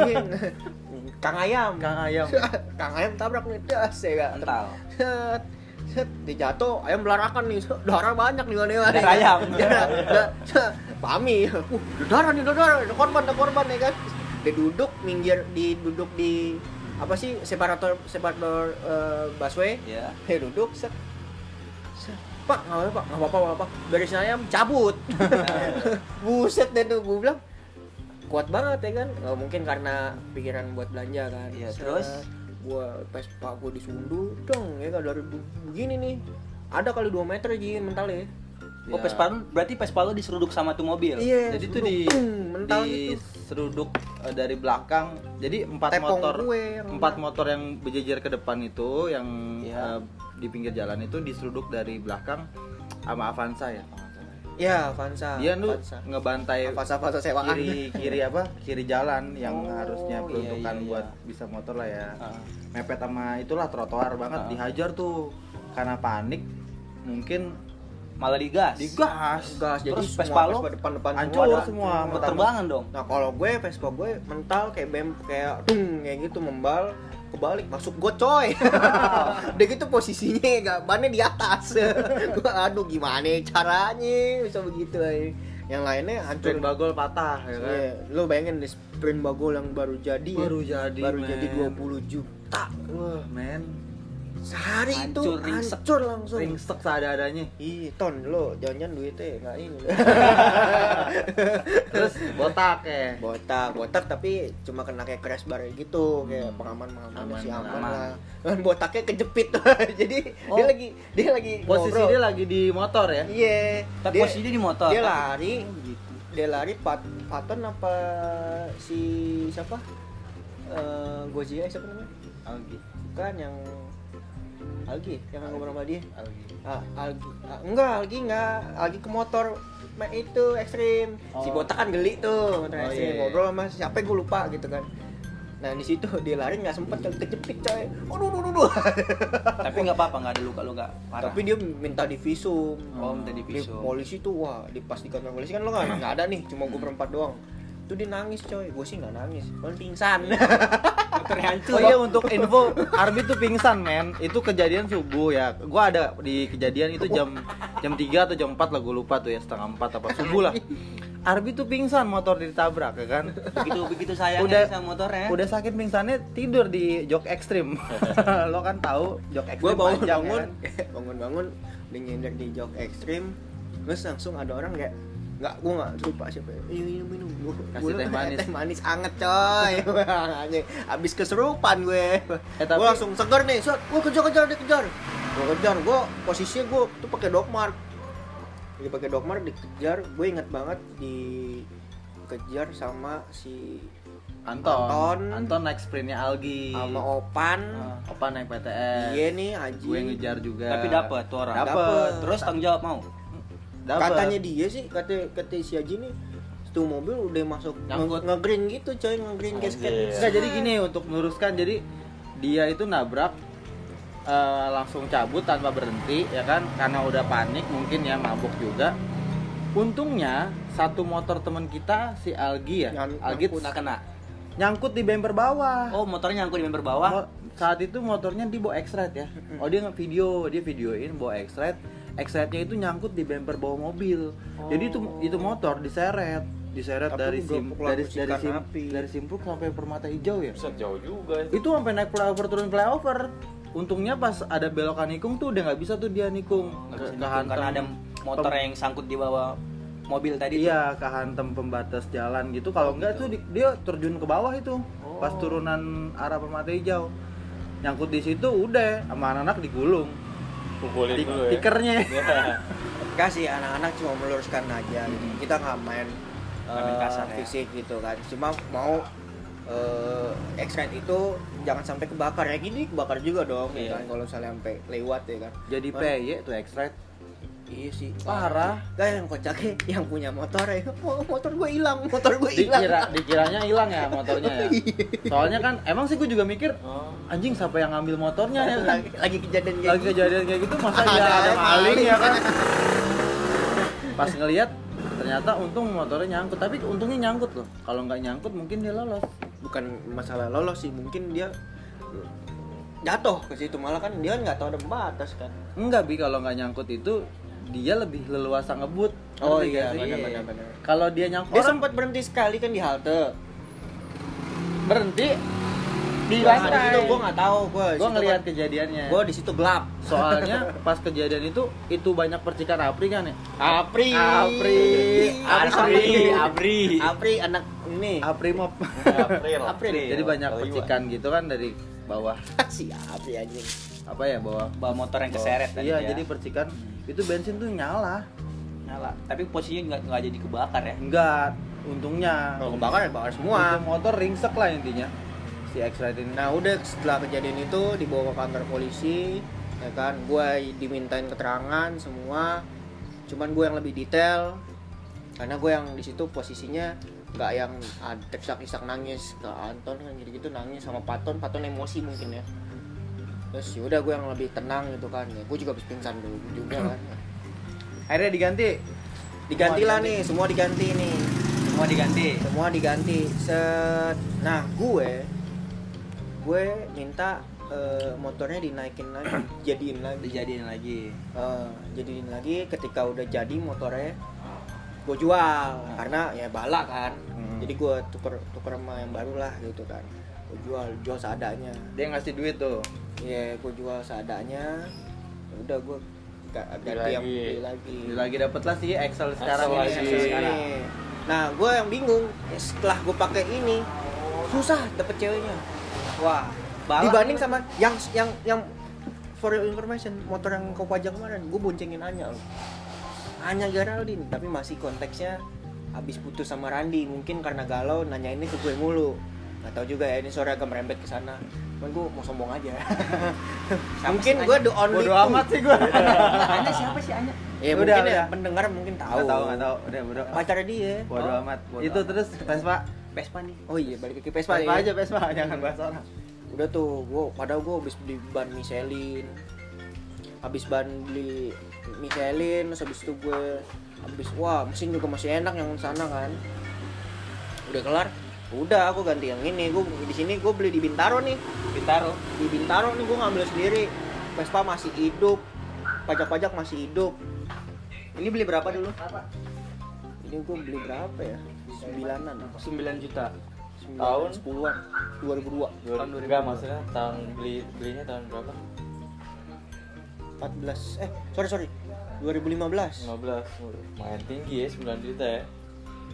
Speaker 1: Iya. Kang ayam.
Speaker 2: Kang ayam.
Speaker 1: Kang ayam tabrak nih. Das ya.
Speaker 4: Mental.
Speaker 1: set jatuh ayam belarakan nih darah banyak nih mana
Speaker 4: Darah ayam.
Speaker 1: pami uh darah nih darah ada korban ada korban ya kan duduk minggir di duduk di apa sih separator separator eh, busway.
Speaker 4: Ya.
Speaker 1: dia duduk set. Set. Pak nggak apa-apa nggak apa-apa nggak apa beresin ayam cabut. Buset deh tuh gue bilang. Kuat banget ya kan? Eh, mungkin karena pikiran buat belanja kan?
Speaker 4: Iya,
Speaker 1: Set,
Speaker 4: terus?
Speaker 1: gua Vespa gua disunduh dong ya kan? Dari begini nih. Ada kali 2 meter jin mental ya
Speaker 4: Oh,
Speaker 2: Ya.
Speaker 4: Vespa lu- berarti Vespa lu diseruduk sama tuh mobil.
Speaker 1: iya
Speaker 2: Jadi itu
Speaker 1: seruduk,
Speaker 2: di
Speaker 1: mental
Speaker 2: di
Speaker 1: gitu
Speaker 2: seruduk eh, dari belakang. Jadi empat
Speaker 1: Tepong
Speaker 2: motor
Speaker 1: gue
Speaker 2: empat motor yang berjejer ke depan itu yang
Speaker 4: Iya.
Speaker 2: eh, di pinggir jalan itu diseruduk dari belakang sama Avanza ya. kalau nggak salah.
Speaker 1: ya Avanza
Speaker 2: Dia tuh
Speaker 1: Avanza
Speaker 2: ngebantai
Speaker 1: Avanza Avanza sewaan
Speaker 2: kiri kiri apa? Kiri jalan yang
Speaker 1: Oh,
Speaker 2: harusnya
Speaker 4: iya,
Speaker 2: peruntukan
Speaker 4: iya, iya.
Speaker 2: buat bisa motor lah ya.
Speaker 4: Ah.
Speaker 2: Mepet sama itulah trotoar banget
Speaker 4: Ah.
Speaker 2: dihajar tuh karena panik mungkin
Speaker 4: Malah digas.
Speaker 2: digas.
Speaker 1: gas jadi
Speaker 4: Terus
Speaker 1: semua
Speaker 4: Vespa lo
Speaker 1: depan-depan
Speaker 2: hancur
Speaker 1: ada.
Speaker 2: semua.
Speaker 1: Pertama-
Speaker 4: Berterbangan dong.
Speaker 1: Nah kalau gue Vespa gue mental kayak bem kayak tung kayak gitu membal kebalik masuk gue coy. Udah gitu posisinya gak bannya di atas. gue aduh gimana caranya bisa begitu aja. Yang lainnya hancur
Speaker 2: Sprint bagol patah ya kan.
Speaker 1: Iya, lo bayangin di sprint bagol yang baru jadi ya.
Speaker 2: Baru jadi,
Speaker 1: baru
Speaker 2: men.
Speaker 1: jadi 20 juta.
Speaker 2: Wah, men.
Speaker 1: Sehari
Speaker 4: Hancur,
Speaker 1: itu
Speaker 4: ringsek.
Speaker 1: hancur langsung.
Speaker 2: Ringsek seada-adanya.
Speaker 1: Ih, ton lo jangan-jangan duitnya nggak ini.
Speaker 2: Terus botak ya.
Speaker 1: botak botak tapi cuma kena kayak crash bar gitu kayak
Speaker 2: Hmm.
Speaker 1: pengaman pengaman
Speaker 2: Aman,
Speaker 1: si aman,
Speaker 4: aman.
Speaker 1: lah kan botaknya kejepit jadi dia
Speaker 2: Oh.
Speaker 1: lagi dia lagi
Speaker 2: Posisi
Speaker 1: ngobrol.
Speaker 2: dia lagi di motor ya.
Speaker 1: iya
Speaker 4: Tapi
Speaker 1: dia,
Speaker 4: posisi dia di motor.
Speaker 1: dia
Speaker 4: Tapi-
Speaker 1: lari
Speaker 4: Oh, gitu.
Speaker 1: dia lari pat paton apa si siapa eh Gojira siapa namanya
Speaker 2: Algi.
Speaker 1: kan yang Algi yang ngobrol sama dia
Speaker 2: Algi.
Speaker 1: Ah, Algi ah, enggak Algi enggak Algi ke motor Ma- itu ekstrim si
Speaker 2: Oh.
Speaker 1: botak kan geli tuh motor
Speaker 2: Oh,
Speaker 1: ekstrim
Speaker 2: iya.
Speaker 1: ngobrol sama siapa gue lupa gitu kan nah di situ dia lari nggak sempet ke- kejepit coy aduh aduh aduh.
Speaker 4: Tapi nggak apa-apa, nggak ada luka-luka parah.
Speaker 1: tapi dia minta divisum
Speaker 4: Oh, minta
Speaker 1: Di
Speaker 4: divisum.
Speaker 1: polisi tuh wah di pas di kantor polisi kan lo nggak ada nih cuma gue berempat doang itu dia nangis coy gue sih nggak nangis paling pingsan
Speaker 4: hancur.
Speaker 2: Oh iya untuk info Arbi tuh pingsan men Itu kejadian subuh ya Gua ada di kejadian itu jam jam 3 atau jam 4 lah gue lupa tuh ya Setengah 4 apa subuh lah Arbi tuh pingsan motor ditabrak ya kan
Speaker 4: begitu begitu sayangnya
Speaker 2: Udah-
Speaker 4: sama motornya.
Speaker 2: Udah sakit pingsannya tidur di jok ekstrim Lo kan tahu jok ekstrim
Speaker 1: gue bangun
Speaker 2: panjang, ya
Speaker 1: bangun
Speaker 2: kan?
Speaker 1: bangun bangun nyender di jok ekstrim terus langsung ada orang kayak nggak gue nggak lupa siapa ya minum minum minum gue
Speaker 2: Kasih teh manis.
Speaker 1: teh manis anget coy Anjing. abis keserupan gue
Speaker 2: Eh, tapi-
Speaker 1: gue langsung seger nih suat gue kejar kejar dia kejar gue kejar gue posisinya gue tuh pakai dogmark jadi pakai dogmark dikejar gue inget banget dikejar sama si
Speaker 2: Anton.
Speaker 1: Anton.
Speaker 2: Anton naik sprintnya Algi.
Speaker 1: sama Opan
Speaker 2: Opa naik PTS.
Speaker 1: iya nih Aji
Speaker 2: Gue ngejar juga.
Speaker 4: Tapi dapat tuh orang.
Speaker 2: Dapet.
Speaker 4: Terus tanggung jawab mau.
Speaker 2: Dapet.
Speaker 1: katanya dia sih kata kata si Aji nih itu mobil udah masuk
Speaker 2: Nyangkut.
Speaker 1: nge- nge-green gitu coy nge-green gasket.
Speaker 2: Enggak, jadi gini untuk meluruskan jadi dia itu nabrak eh, langsung cabut tanpa berhenti ya kan karena udah panik mungkin ya mabuk juga untungnya satu motor teman kita si Algi ya
Speaker 1: Nyang-
Speaker 2: Algi.
Speaker 4: Nggak kena.
Speaker 2: nyangkut di bumper bawah
Speaker 4: Oh, motornya nyangkut di member bawah.
Speaker 2: Mo- saat itu motornya di bawa X-Ride ya oh dia nge-video dia videoin bawa X-Ride X-Ride-nya itu nyangkut di bumper bawah mobil. Jadi itu itu motor diseret. Diseret
Speaker 1: Tapi
Speaker 2: dari sim dari dari sim
Speaker 1: api.
Speaker 2: dari simpuk sampai permata hijau ya?
Speaker 3: Buset jauh juga.
Speaker 2: itu sampai naik flyover turun flyover. Untungnya pas ada belokan nikung tuh udah nggak bisa tuh dia nikung.
Speaker 4: Bisa
Speaker 2: Ke-
Speaker 4: nikung
Speaker 2: kehantem
Speaker 4: karena ada motor yang sangkut di bawah mobil tadi. tuh.
Speaker 2: iya kehantem pembatas jalan gitu. Kalau enggak tuh di- dia terjun ke bawah itu pas turunan arah permata hijau. Nyangkut di situ udah sama anak-anak digulung
Speaker 3: Pukulin
Speaker 2: Di-
Speaker 3: dulu ya.
Speaker 2: tikernya
Speaker 3: Ya.
Speaker 1: kasih anak-anak cuma meluruskan aja gitu. kita nggak main eh,
Speaker 4: kasar ya.
Speaker 1: fisik gitu kan cuma mau eh X-Ride itu jangan sampai kebakar ya gini kebakar juga dong ya
Speaker 4: Iya.
Speaker 1: kan kalau misalnya sampai lewat ya kan
Speaker 2: jadi PY tuh X-Ride
Speaker 1: iya sih
Speaker 2: Parah.
Speaker 1: Gak yang kocaknya yang punya motor ya. Oh, motor gue hilang motor gue hilang.
Speaker 2: Dikira dikiranya hilang ya motornya ya? Soalnya kan emang sih gue juga mikir
Speaker 3: Oh.
Speaker 2: anjing siapa yang ngambil motornya ya?
Speaker 1: Lagi, lagi kejadian kayak
Speaker 2: lagi
Speaker 1: gitu.
Speaker 2: kejadian kayak gitu masa
Speaker 1: Ada
Speaker 2: ya ada maling. ya kan? Pas ngelihat ternyata untung motornya nyangkut. Tapi untungnya nyangkut loh. Kalau nggak nyangkut mungkin dia lolos.
Speaker 1: Bukan masalah lolos sih mungkin dia jatuh ke situ. Malah kan dia nggak tahu ada batas kan.
Speaker 2: Enggak bi. Kalau nggak nyangkut itu dia lebih leluasa ngebut.
Speaker 1: Oh iya, benar-benar, benar.
Speaker 2: kalau dia nyangkut
Speaker 1: dia sempat berhenti sekali kan di halte.
Speaker 2: Berhenti? Di lantai.
Speaker 1: di situ gue nggak tahu gue
Speaker 2: gue ngelihat kejadiannya.
Speaker 1: gue di situ gelap.
Speaker 2: Soalnya pas kejadian itu itu banyak percikan api kan ya?
Speaker 1: Apri.
Speaker 2: Apri.
Speaker 3: Abri, Abri.
Speaker 1: Apri. Anak ini.
Speaker 2: Apri mop
Speaker 3: April.
Speaker 1: April.
Speaker 2: jadi banyak percikan gitu kan dari bawah.
Speaker 1: Si Apri anjing
Speaker 2: apa ya bawah
Speaker 4: Bawa motor yang keseret tadi
Speaker 2: iya
Speaker 4: ya.
Speaker 2: jadi percikan itu bensin tuh nyala.
Speaker 4: Nyala. Tapi posisinya nggak nggak jadi kebakar ya.
Speaker 2: enggak untungnya.
Speaker 1: Kalau kebakar ya bakar semua.
Speaker 2: Itu motor ringsek lah intinya. Si X-Ride ini.
Speaker 1: Nah udah setelah kejadian itu dibawa ke kantor polisi ya kan? Gue dimintain keterangan semua. Cuman gue yang lebih detail karena gue yang di situ posisinya nggak yang ada isak-isak nangis. Ke Anton kan gitu-gitu nangis sama Paton. Paton emosi mungkin ya terus yaudah gue yang lebih tenang gitu kan. Ya gue juga habis pingsan dulu juga kan.
Speaker 2: Akhirnya diganti.
Speaker 1: Diganti lah nih semua diganti nih.
Speaker 4: Semua diganti.
Speaker 1: semua diganti. Set. Nah gue gue minta eh, motornya dinaikin lagi jadiin lagi.
Speaker 4: Dijadiin lagi.
Speaker 1: Eh, jadiin lagi ketika udah jadi motornya gue jual. Karena ya bala kan.
Speaker 2: Hmm.
Speaker 1: jadi gue tuker tuker sama yang baru lah gitu kan. Gue jual jual seadanya.
Speaker 2: Dia ngasih duit tuh
Speaker 1: ya gue jual seadanya Ya udah gue ga-
Speaker 3: Beli
Speaker 1: ganti yang
Speaker 3: lagi.
Speaker 1: beli lagi
Speaker 2: Dia lagi dapet lah sih Excel sekarang
Speaker 3: Excel
Speaker 2: ini
Speaker 3: lagi.
Speaker 2: Excel sekarang.
Speaker 1: Ini. Nah, gue yang bingung ya, setelah gue pakai ini susah dapet ceweknya.
Speaker 4: Wah, balak.
Speaker 1: Dibanding sama yang yang yang for your information motor yang kau pajak kemarin, gue boncengin Anya loh. Anya Geraldine, tapi masih konteksnya habis putus sama Randi, mungkin karena galau nanya ini ke gue mulu. Gak tau juga ya ini sore agak merembet ke sana. Cuman gue mau sombong aja. mungkin gue the only
Speaker 2: bodo
Speaker 1: two.
Speaker 2: amat sih gua
Speaker 4: Anya siapa sih Anya?
Speaker 1: Ya
Speaker 2: Udah,
Speaker 1: mungkin ya pendengar mungkin tahu.
Speaker 2: nggak tahu nggak tahu udah bodo
Speaker 1: Pacarnya dia.
Speaker 2: bodo
Speaker 4: Oh,
Speaker 2: amat
Speaker 4: bodo
Speaker 2: itu
Speaker 4: amat.
Speaker 2: terus Vespa
Speaker 4: Vespa nih.
Speaker 1: Oh iya, balik ke Vespa,
Speaker 2: Vespa
Speaker 1: ya.
Speaker 2: aja Vespa jangan bahas orang
Speaker 1: udah tuh gua padahal gua habis beli ban Michelin habis ban beli Michelin terus habis itu gue habis wah mesin juga masih enak yang sana kan udah kelar udah aku ganti yang ini. Gue di sini gue beli di Bintaro nih.
Speaker 4: Bintaro.
Speaker 1: di Bintaro nih gue ngambil sendiri. Vespa masih hidup. Pajak-pajak masih hidup. Ini beli berapa dulu? Ini gue beli berapa ya? Sembilanan.
Speaker 4: 9 juta.
Speaker 3: Tahun?
Speaker 1: sepuluhan. 2002
Speaker 3: Tahun Enggak maksudnya tahun beli belinya tahun berapa?
Speaker 1: 14 eh sorry sorry. 2015
Speaker 3: 15 lumayan tinggi ya 9 juta ya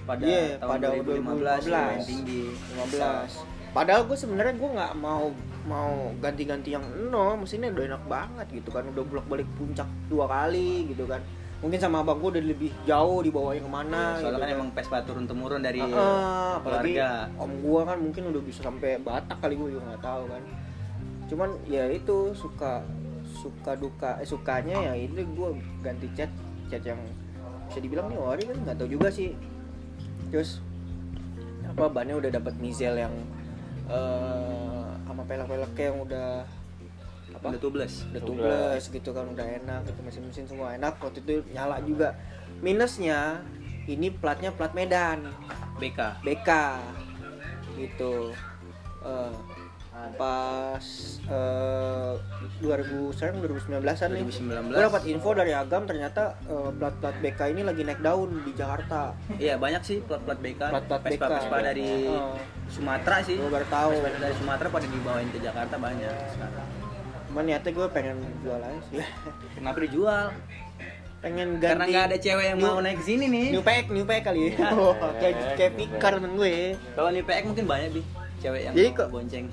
Speaker 4: pada
Speaker 1: Iya,
Speaker 4: tahun
Speaker 1: pada
Speaker 4: 2015 lumayan
Speaker 1: 2015.
Speaker 4: tinggi
Speaker 1: 15 padahal gue sebenarnya gue nggak mau mau ganti-ganti yang no mesinnya udah enak banget gitu kan udah bolak balik puncak dua kali gitu kan. Mungkin sama abang gue udah lebih jauh dibawanya ke mana
Speaker 4: soalnya
Speaker 1: gitu
Speaker 4: kan emang Vespa turun temurun dari
Speaker 1: Ah, apalagi
Speaker 4: keluarga.
Speaker 1: om gua kan mungkin udah bisa sampai Batak kali gue juga nggak tahu kan. Cuman ya itu suka suka duka eh, sukanya ya itu gue ganti cat cat yang bisa dibilang nih ori kan nggak tahu juga sih terus apa bannya udah dapat mizel yang eh sama pelek-peleknya yang udah apa?
Speaker 4: Udah tubles
Speaker 1: udah tubeless gitu kan udah enak gitu mesin-mesin semua enak. Waktu itu nyala juga. Minusnya ini platnya plat Medan.
Speaker 4: BK
Speaker 1: BK gitu. Eh, pas eh 2000 sekarang 2019an nih.
Speaker 4: 2019.
Speaker 1: gue dapat info dari Agam ternyata eh, plat-plat BK ini lagi naik daun di Jakarta.
Speaker 4: Iya banyak sih plat-plat BK
Speaker 1: Plat-plat BK.
Speaker 4: Vespa dari
Speaker 1: Heeh.
Speaker 4: Sumatera sih.
Speaker 1: Gue baru tahu.
Speaker 4: Vespa dari Sumatera pada dibawain ke Jakarta banyak sekarang.
Speaker 1: Cuman niatnya gue pengen jual aja sih.
Speaker 4: Kenapa dijual?
Speaker 1: Pengen ganti
Speaker 4: karena nggak ada cewek yang
Speaker 1: New-
Speaker 4: mau naik ke sini nih.
Speaker 1: New pack, new pack kali ya. Wah, kayak kayak pikar temen gue.
Speaker 4: kalau nih PX mungkin banyak bi. Cewek yang
Speaker 1: Jadi
Speaker 4: mau
Speaker 1: kok-
Speaker 4: bonceng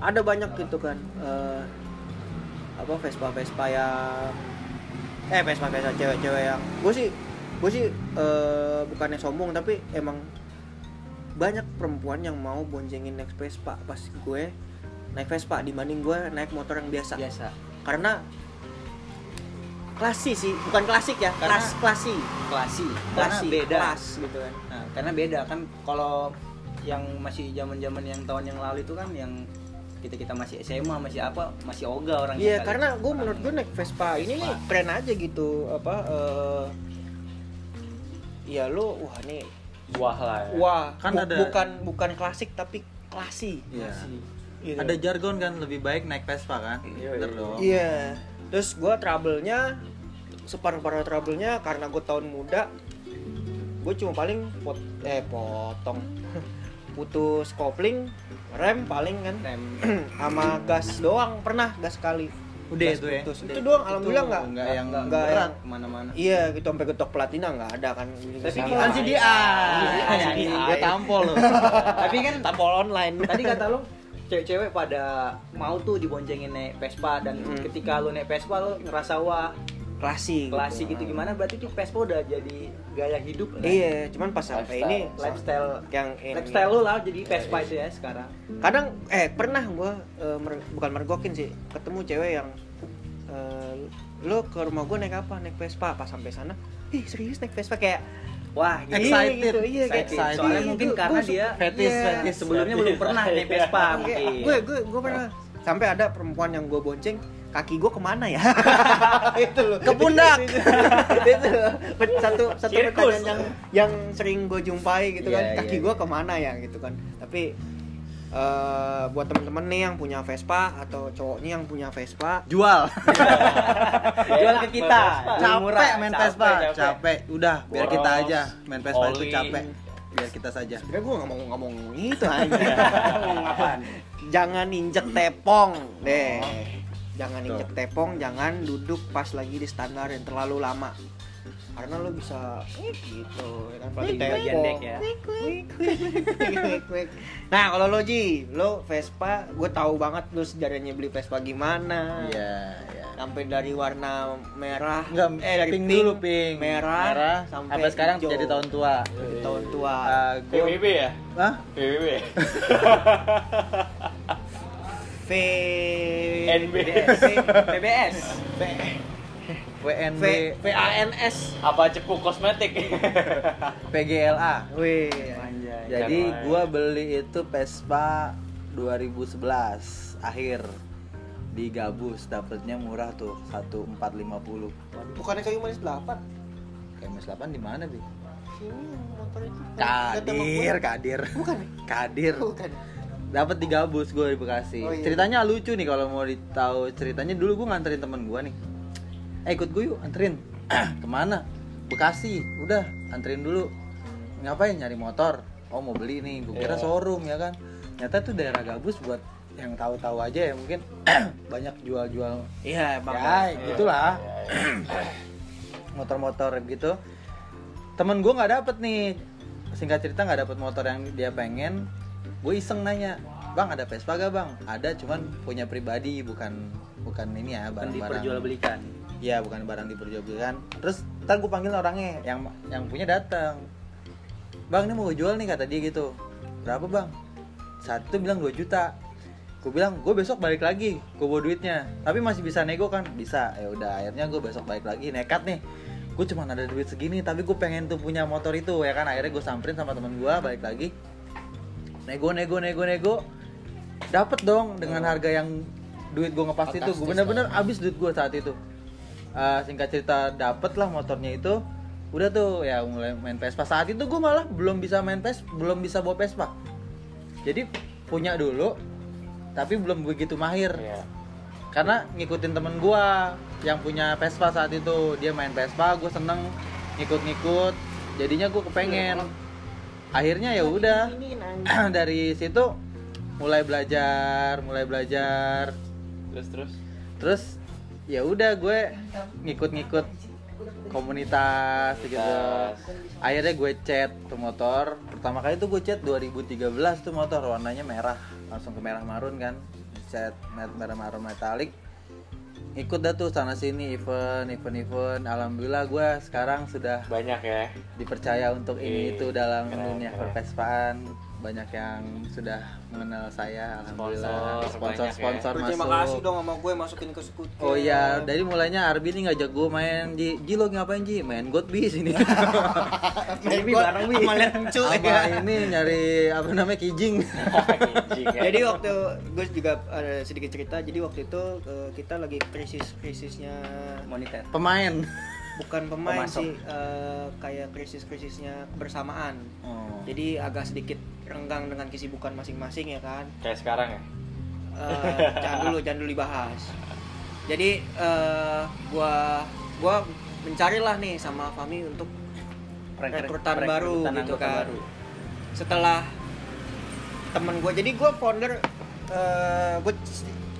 Speaker 1: Ada banyak gitu kan. eh, apa Vespa Vespa yang eh Vespa Vespa cewek-cewek yang gue sih gue sih eh, bukannya sombong tapi emang banyak perempuan yang mau boncengin naik Vespa pas gue naik Vespa dibanding gue naik motor yang biasa.
Speaker 4: Biasa.
Speaker 1: Karena klasi sih bukan klasik ya
Speaker 4: Karena-
Speaker 1: kelas klasi.
Speaker 4: klasi karena beda.
Speaker 1: kelas gitu kan.
Speaker 4: Nah, karena beda kan kalau yang masih zaman-zaman yang tahun yang lalu itu kan yang kita kita masih SMA masih apa masih ogah orang
Speaker 1: Iya karena gue menurut gue naik Vespa ini nih keren aja gitu apa eh ya lu wah nih
Speaker 3: wah lah ya
Speaker 1: wah
Speaker 2: Kan
Speaker 1: bu-
Speaker 2: ada-
Speaker 1: bukan bukan klasik tapi klasi
Speaker 2: Iya.
Speaker 1: Gitu.
Speaker 2: Ada jargon kan lebih baik naik Vespa kan?
Speaker 3: Iya,
Speaker 2: Bener
Speaker 3: iya.
Speaker 2: dong.
Speaker 1: iya terus gue trouble-nya separuh paruh trouble-nya karena gue tahun muda gue cuma paling pot eh potong putus kopling rem paling kan
Speaker 4: rem
Speaker 1: sama gas doang pernah gas sekali
Speaker 2: Udah
Speaker 1: Gas
Speaker 2: itu ya.
Speaker 1: putus. itu doang alhamdulillah nggak
Speaker 2: nggak yang
Speaker 1: nggak
Speaker 2: berat.
Speaker 1: ke
Speaker 4: mana-mana
Speaker 1: Iya gitu sampai getok platina nggak ada kan.
Speaker 4: Tapi
Speaker 1: Sama.
Speaker 4: kan si dia.
Speaker 1: Iya,
Speaker 4: Iya,
Speaker 1: iya.
Speaker 2: Gue tampol loh.
Speaker 4: tapi kan
Speaker 1: tampol online.
Speaker 4: tadi kata lo cewek-cewek pada mau tuh diboncengin naik Vespa dan
Speaker 1: Hmm.
Speaker 4: ketika lo naik Vespa lo ngerasa wah
Speaker 1: klasik.
Speaker 4: klasik gitu gimana berarti tuh Vespa udah jadi gaya hidup lah.
Speaker 1: Iya, cuman pas sampai ini
Speaker 4: lifestyle
Speaker 1: yang ini.
Speaker 4: lifestyle lo lah jadi Vespa itu ya sekarang
Speaker 1: Kadang eh pernah gua eh, mer- bukan mergokin sih, ketemu cewek yang eh, lo ke rumah gua naik apa? Naik Vespa. Pas sampai sana, ih serius naik Vespa kayak
Speaker 4: wah
Speaker 1: Iya,
Speaker 2: Excited.
Speaker 1: gitu, iya, kayak
Speaker 2: Excited.
Speaker 4: soalnya
Speaker 1: Iya,
Speaker 4: mungkin
Speaker 1: gua-
Speaker 4: karena dia
Speaker 2: Fetis,
Speaker 1: Iya.
Speaker 2: fetis.
Speaker 4: sebelumnya belum pernah naik Vespa
Speaker 1: gue gue gue pernah sampai ada perempuan yang gue bonceng kaki gue ke mana ya itu loh
Speaker 2: Ke pundak.
Speaker 1: itu loh. satu satu pertanyaan yang yang sering gue jumpai gitu kan
Speaker 4: Iya,
Speaker 1: kaki
Speaker 4: iya.
Speaker 1: gue ke mana ya gitu kan tapi eh, buat temen-temen nih yang punya Vespa atau cowoknya yang punya Vespa
Speaker 2: Jual.
Speaker 4: jual ke kita
Speaker 2: capek main
Speaker 3: capek,
Speaker 2: Vespa,
Speaker 3: capek.
Speaker 2: capek. Udah, biar kita aja main Vespa itu capek. Biar kita saja.
Speaker 1: sebenernya gue nggak mau ngomong itu aja
Speaker 4: ngomong apaan
Speaker 1: jangan injek tepong deh
Speaker 2: Oh.
Speaker 1: Jangan injek tepong jangan duduk pas lagi di standar yang terlalu lama karena lo bisa eh, gitu ya kan
Speaker 4: bagian deck ya.
Speaker 1: nah kalau lo Ji lo Vespa gue tahu banget lo sejarahnya beli Vespa gimana
Speaker 2: Iya, iya.
Speaker 1: sampai dari warna merah
Speaker 2: Enggak,
Speaker 1: eh dari
Speaker 2: pink dulu, pink.
Speaker 1: merah,
Speaker 2: Merah,
Speaker 1: sampai,
Speaker 2: sampai sekarang
Speaker 1: hijau.
Speaker 2: jadi tahun tua.
Speaker 1: Jadi tahun tua
Speaker 2: Uh, gua,
Speaker 3: PBB ya
Speaker 2: Hah?
Speaker 3: PBB
Speaker 1: V
Speaker 3: NB.
Speaker 4: PBS
Speaker 1: V V A N S
Speaker 3: apa cepu kosmetik
Speaker 2: PGLA.
Speaker 1: Wih,
Speaker 4: Anjay.
Speaker 2: Jadi gua beli itu Vespa 2011 akhir di Gabus dapetnya murah tuh 1450
Speaker 1: bukannya kayu manis 8
Speaker 2: KMS 8 di mana bi?
Speaker 1: Sini motor itu.
Speaker 2: Kadir, Kadir,
Speaker 1: Bukan.
Speaker 2: Kadir.
Speaker 1: Bukan.
Speaker 2: Dapat di Gabus gue di Bekasi.
Speaker 1: Oh, iya.
Speaker 2: Ceritanya lucu nih kalau mau ditahu ceritanya dulu gue nganterin temen gue nih. Eh ikut gue yuk anterin. Ke mana? Bekasi. Udah anterin dulu. Ngapain nyari motor? Oh mau beli nih. Gue kira
Speaker 3: Iya.
Speaker 2: showroom ya kan. Nyata tuh daerah Gabus buat yang tahu-tahu aja ya mungkin banyak jual-jual
Speaker 1: iya bang
Speaker 2: ya gitulah motor-motor gitu temen gue nggak dapet nih singkat cerita nggak dapet motor yang dia pengen gue iseng nanya bang ada Vespa gak bang ada cuman punya pribadi bukan bukan ini ya barang-barang
Speaker 4: diperjualbelikan.
Speaker 2: Iya bukan barang diperjualbelikan. Terus ntar gue panggil orangnya yang yang punya datang. Bang ini mau gue jual nih kata dia gitu. Berapa bang? Saat itu bilang 2 juta. Gue bilang gue besok balik lagi. Gue bawa duitnya. Tapi masih bisa nego kan? Bisa. Ya udah akhirnya gue besok balik lagi. Nekat nih. Gue cuma ada duit segini tapi gue pengen tuh punya motor itu ya kan akhirnya gue samperin sama temen gue balik lagi nego nego nego nego. Dapet dong dengan harga yang duit gue ngepas itu. Gue bener-bener abis duit gue saat itu. Eh, singkat cerita dapet lah motornya itu. Udah tuh ya mulai main Vespa. Saat itu gue malah belum bisa main Vespa belum bisa bawa Vespa. Jadi punya dulu tapi belum begitu mahir.
Speaker 3: Iya.
Speaker 2: karena ngikutin temen gua yang punya Vespa saat itu. Dia main Vespa gue seneng ngikut-ngikut. Jadinya gue kepengen akhirnya ya udah. dari situ mulai belajar mulai belajar.
Speaker 3: Terus terus.
Speaker 2: terus ya udah gue ngikut-ngikut komunitas gitu. Akhirnya gue cat tuh motor. Pertama kali tuh gue cat 2013 tuh motor warnanya merah. Langsung ke merah marun kan. Mer- merah marun metalik ikut dah tuh sana sini event event event alhamdulillah gue sekarang sudah
Speaker 3: Banyak ya.
Speaker 2: dipercaya untuk ini
Speaker 3: Ih,
Speaker 2: itu dalam
Speaker 3: keren,
Speaker 2: dunia
Speaker 3: keren.
Speaker 2: perpespaan banyak yang sudah mengenal saya alhamdulillah
Speaker 3: Sponsor,
Speaker 2: sponsor
Speaker 3: banyak ya.
Speaker 2: sponsor
Speaker 1: Terima
Speaker 2: masuk
Speaker 1: kasih dong sama gue masukin ke sekut.
Speaker 2: Oh iya, dari mulainya Arbi nih ngajak gue main Ji, Ji lo ngapain Ji? Main God Beast ini
Speaker 1: Main
Speaker 2: Bi, bareng Bi
Speaker 1: sama ya.
Speaker 2: ini nyari apa namanya kijing
Speaker 3: ya.
Speaker 1: Jadi waktu gue juga ada sedikit cerita. Jadi waktu itu eh, kita lagi krisis krisisnya
Speaker 4: Monitor.
Speaker 2: Pemain
Speaker 1: bukan pemain
Speaker 4: Pemasok.
Speaker 1: sih eh, kayak krisis krisisnya kebersamaan.
Speaker 2: oh.
Speaker 1: Jadi agak sedikit renggang dengan kesibukan masing-masing ya kan.
Speaker 3: Kayak sekarang ya.
Speaker 1: Eh, jangan dulu jangan dulu dibahas jadi eh, gua gua mencarilah nih sama Fami untuk rekrutan baru gitu kan setelah temen gue jadi gue founder eh gue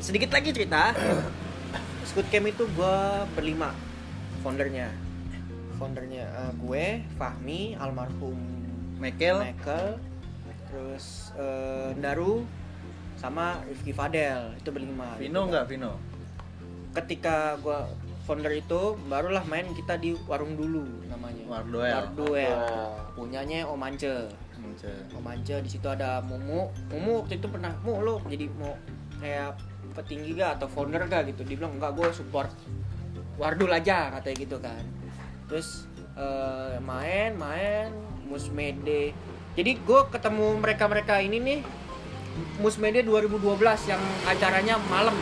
Speaker 1: sedikit lagi cerita Scoot Camp itu gue berlima foundernya foundernya eh, gue Fahmi almarhum
Speaker 2: Mekel
Speaker 1: Michael terus eh, Daru sama Rifki Fadel itu berlima
Speaker 2: Vino
Speaker 1: gitu
Speaker 2: enggak
Speaker 1: kan.
Speaker 2: Vino?
Speaker 1: ketika gua founder itu barulah main kita di warung dulu namanya.
Speaker 2: Wardoel.
Speaker 1: Wardoel. punyanya Om Ance. Om Ance di situ ada Mumu Mumu waktu itu pernah mu lo jadi mau kayak petinggi gak atau founder gak gitu dia bilang enggak gue support Wardul aja katanya gitu kan. Terus eh, main main Musmede jadi gue ketemu mereka mereka ini nih Musmede 2012 yang acaranya malam.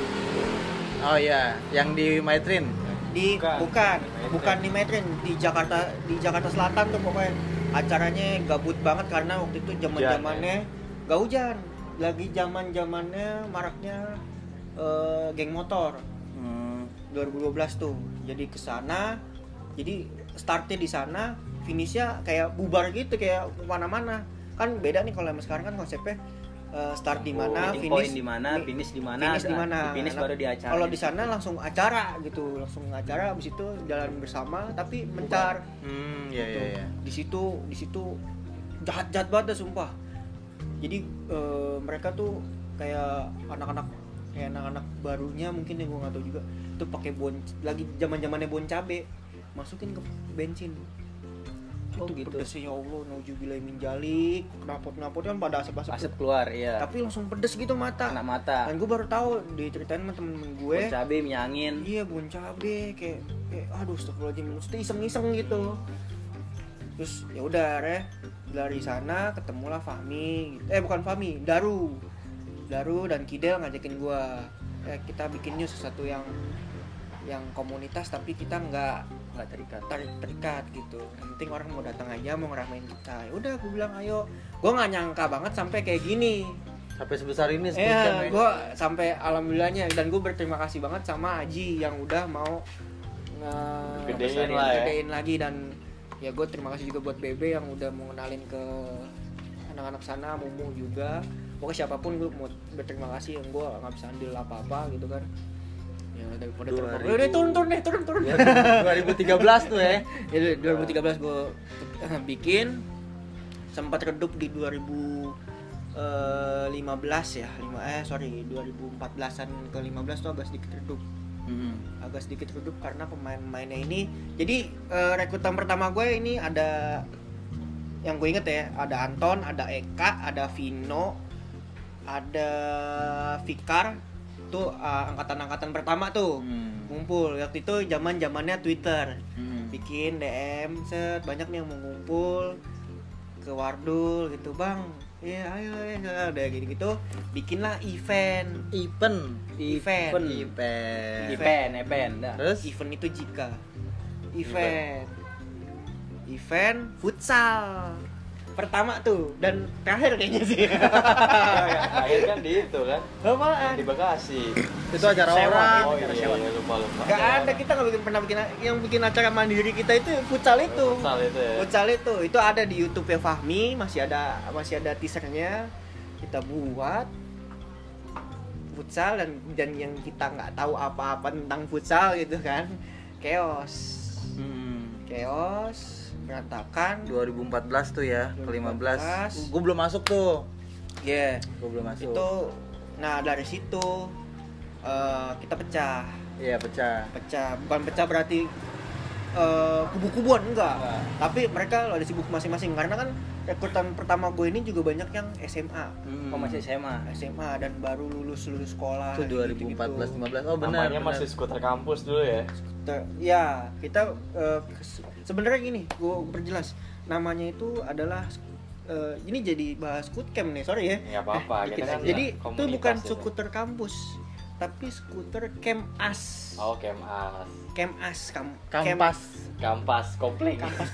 Speaker 2: Oh iya, yang di Maitrin.
Speaker 1: di
Speaker 3: Bukan.
Speaker 1: bukan. Bukan di Metrin di Jakarta di Jakarta Selatan tuh pokoknya. Acaranya gabut banget karena waktu itu zaman zamannya gak hujan. Lagi zaman zamannya maraknya eh, geng motor. 2012 tuh jadi ke sana jadi startnya di sana finishnya kayak bubar gitu kayak mana-mana kan beda nih kalau yang sekarang kan konsepnya eh, start di mana
Speaker 4: Meeting
Speaker 1: finish
Speaker 4: di mana, finish di mana,
Speaker 1: finish di mana
Speaker 4: finish
Speaker 1: Nah,
Speaker 4: baru di acara.
Speaker 1: kalau di sana langsung acara gitu langsung acara habis itu jalan bersama tapi mencar
Speaker 2: Hmm, iya
Speaker 1: gitu.
Speaker 2: iya iya.
Speaker 1: di situ di situ jahat jahat banget dah, sumpah jadi eh, mereka tuh kayak anak-anak kayak anak-anak barunya mungkin yang gue nggak tahu juga. Itu pakai bon lagi zaman zamannya bon cabe. Masukin ke bensin.
Speaker 4: Oh,
Speaker 1: itu
Speaker 4: gitu.
Speaker 1: pedesnya ya Allah naujubillah min jalik. Knalpot knalpot kan pada asap-asap
Speaker 4: Asap
Speaker 1: tuh.
Speaker 4: keluar, iya.
Speaker 1: tapi langsung pedes gitu mata.
Speaker 4: Kena mata.
Speaker 1: dan gue baru tahu diceritain sama temen-temen gue
Speaker 4: Bon cabe, minyak angin.
Speaker 1: iya bon cabe. Kayak, kayak aduh astagfirullahaladzim. Mesti iseng-iseng gitu. Terus ya udah re. Dari sana ketemulah Fahmi. Eh bukan Fahmi Daru Daru dan Kidel ngajakin gua eh, kita bikin news sesuatu yang yang komunitas tapi kita nggak
Speaker 4: Nggak terikat.
Speaker 1: tarik terikat gitu yang penting orang mau datang aja mau ngeramein kita ya udah gue bilang ayo gue nggak nyangka banget sampai kayak gini
Speaker 2: Sampai sebesar ini Camp, ya.
Speaker 1: gue sampai alhamdulillahnya dan gue berterima kasih banget sama Aji yang udah mau nge
Speaker 3: Gedein lah ya.
Speaker 1: gedein lagi dan ya gue terima kasih juga buat Bebe yang udah mau kenalin ke anak-anak sana, Mumu juga. Pokoknya siapa pun gue mau berterima kasih yang gue nggak bisa andil apa apa gitu kan. Ya daripada
Speaker 2: 2000.
Speaker 1: udah turun turun deh turun turun.
Speaker 2: 2013 tuh ya.
Speaker 1: Ya 2013 gue bikin sempat redup di 2015 ya 5 eh sorry 2014an ke 15 tuh agak sedikit redup.
Speaker 2: Hmm.
Speaker 1: agak sedikit redup karena pemain-pemainnya ini jadi eh, rekrutan pertama gue ini ada yang gue inget ya ada Anton ada Eka ada Vino ada Fikar tuh eh, angkatan-angkatan pertama tuh
Speaker 2: Hmm.
Speaker 1: ngumpul waktu itu zaman zamannya Twitter
Speaker 2: Hmm.
Speaker 1: bikin DM set banyak nih yang mau ngumpul ke Wardul gitu bang ya ayo ya udah gitu gitu bikinlah event
Speaker 2: Event.
Speaker 1: Event.
Speaker 2: Event.
Speaker 4: Event, event, dah.
Speaker 2: Terus?
Speaker 1: event itu jika event event futsal pertama tuh dan terakhir kayaknya sih.
Speaker 3: Akhir kan di itu kan.
Speaker 1: Apaan?
Speaker 3: Di Bekasi.
Speaker 2: Itu acara
Speaker 1: Sewa,
Speaker 2: orang.
Speaker 3: Oh iya, iya lupa lupa.
Speaker 1: Gak ada kita nggak bikin pernah bikin yang bikin acara mandiri kita itu futsal itu.
Speaker 3: Futsal itu ya.
Speaker 1: futsal itu. Itu ada di YouTube ya Fahmi masih ada masih ada teasernya. Kita buat futsal dan dan yang kita nggak tahu apa-apa tentang futsal gitu kan. Chaos.
Speaker 2: Hmm.
Speaker 1: chaos berantakan
Speaker 2: 2014 tuh ya, ke 15.
Speaker 1: 2015.
Speaker 2: Gue belum masuk tuh.
Speaker 1: ya
Speaker 2: Gue belum masuk.
Speaker 1: itu nah dari situ eh, kita pecah
Speaker 2: Iya, pecah.
Speaker 1: pecah bukan pecah berarti eh, kubu-kubuan enggak
Speaker 4: Enggak.
Speaker 1: tapi mereka ada sibuk masing-masing karena kan rekrutan pertama gue ini juga banyak yang SMA
Speaker 2: Hmm.
Speaker 4: Oh masih SMA.
Speaker 1: SMA dan baru lulus lulus sekolah
Speaker 2: Itu 2014 15. Oh benar.
Speaker 3: Namanya
Speaker 2: benar.
Speaker 3: masih skuter kampus dulu ya.
Speaker 1: Ya kita eh, se- sebenarnya gini gue perjelas namanya itu adalah eh, ini jadi bahas camp nih sorry ya
Speaker 3: Nggak apa-apa.
Speaker 1: Dikit
Speaker 3: kita kan
Speaker 1: jadi itu bukan
Speaker 3: itu.
Speaker 1: skuter kampus tapi skuter camp as
Speaker 3: Oh kemas.
Speaker 1: camp as kam
Speaker 2: Kampas.
Speaker 3: Kampas kopling.
Speaker 1: kampas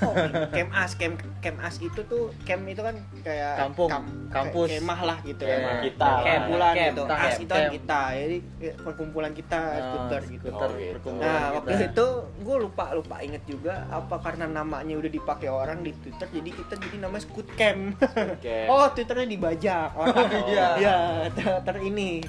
Speaker 1: camp as camp camp as itu tuh camp itu kan kayak
Speaker 2: Kampung,
Speaker 1: kayak
Speaker 2: kampus.
Speaker 1: kemah lah gitu
Speaker 2: Kemah.
Speaker 1: ya
Speaker 3: Kita lah.
Speaker 1: kumpulan
Speaker 4: Camp,
Speaker 1: gitu
Speaker 2: camp,
Speaker 1: as itu kan kita jadi kayak perkumpulan kita
Speaker 2: Ah,
Speaker 1: skuter gitu
Speaker 2: skuter
Speaker 3: Oh, gitu.
Speaker 2: perkumpulan
Speaker 1: nah
Speaker 2: kita.
Speaker 1: waktu itu gue lupa lupa inget juga apa karena namanya udah dipakai orang di twitter jadi kita jadi namanya skut camp
Speaker 3: Camp.
Speaker 1: oh twitternya dibajak orang
Speaker 3: Oh.
Speaker 1: iya ya ter, ter ini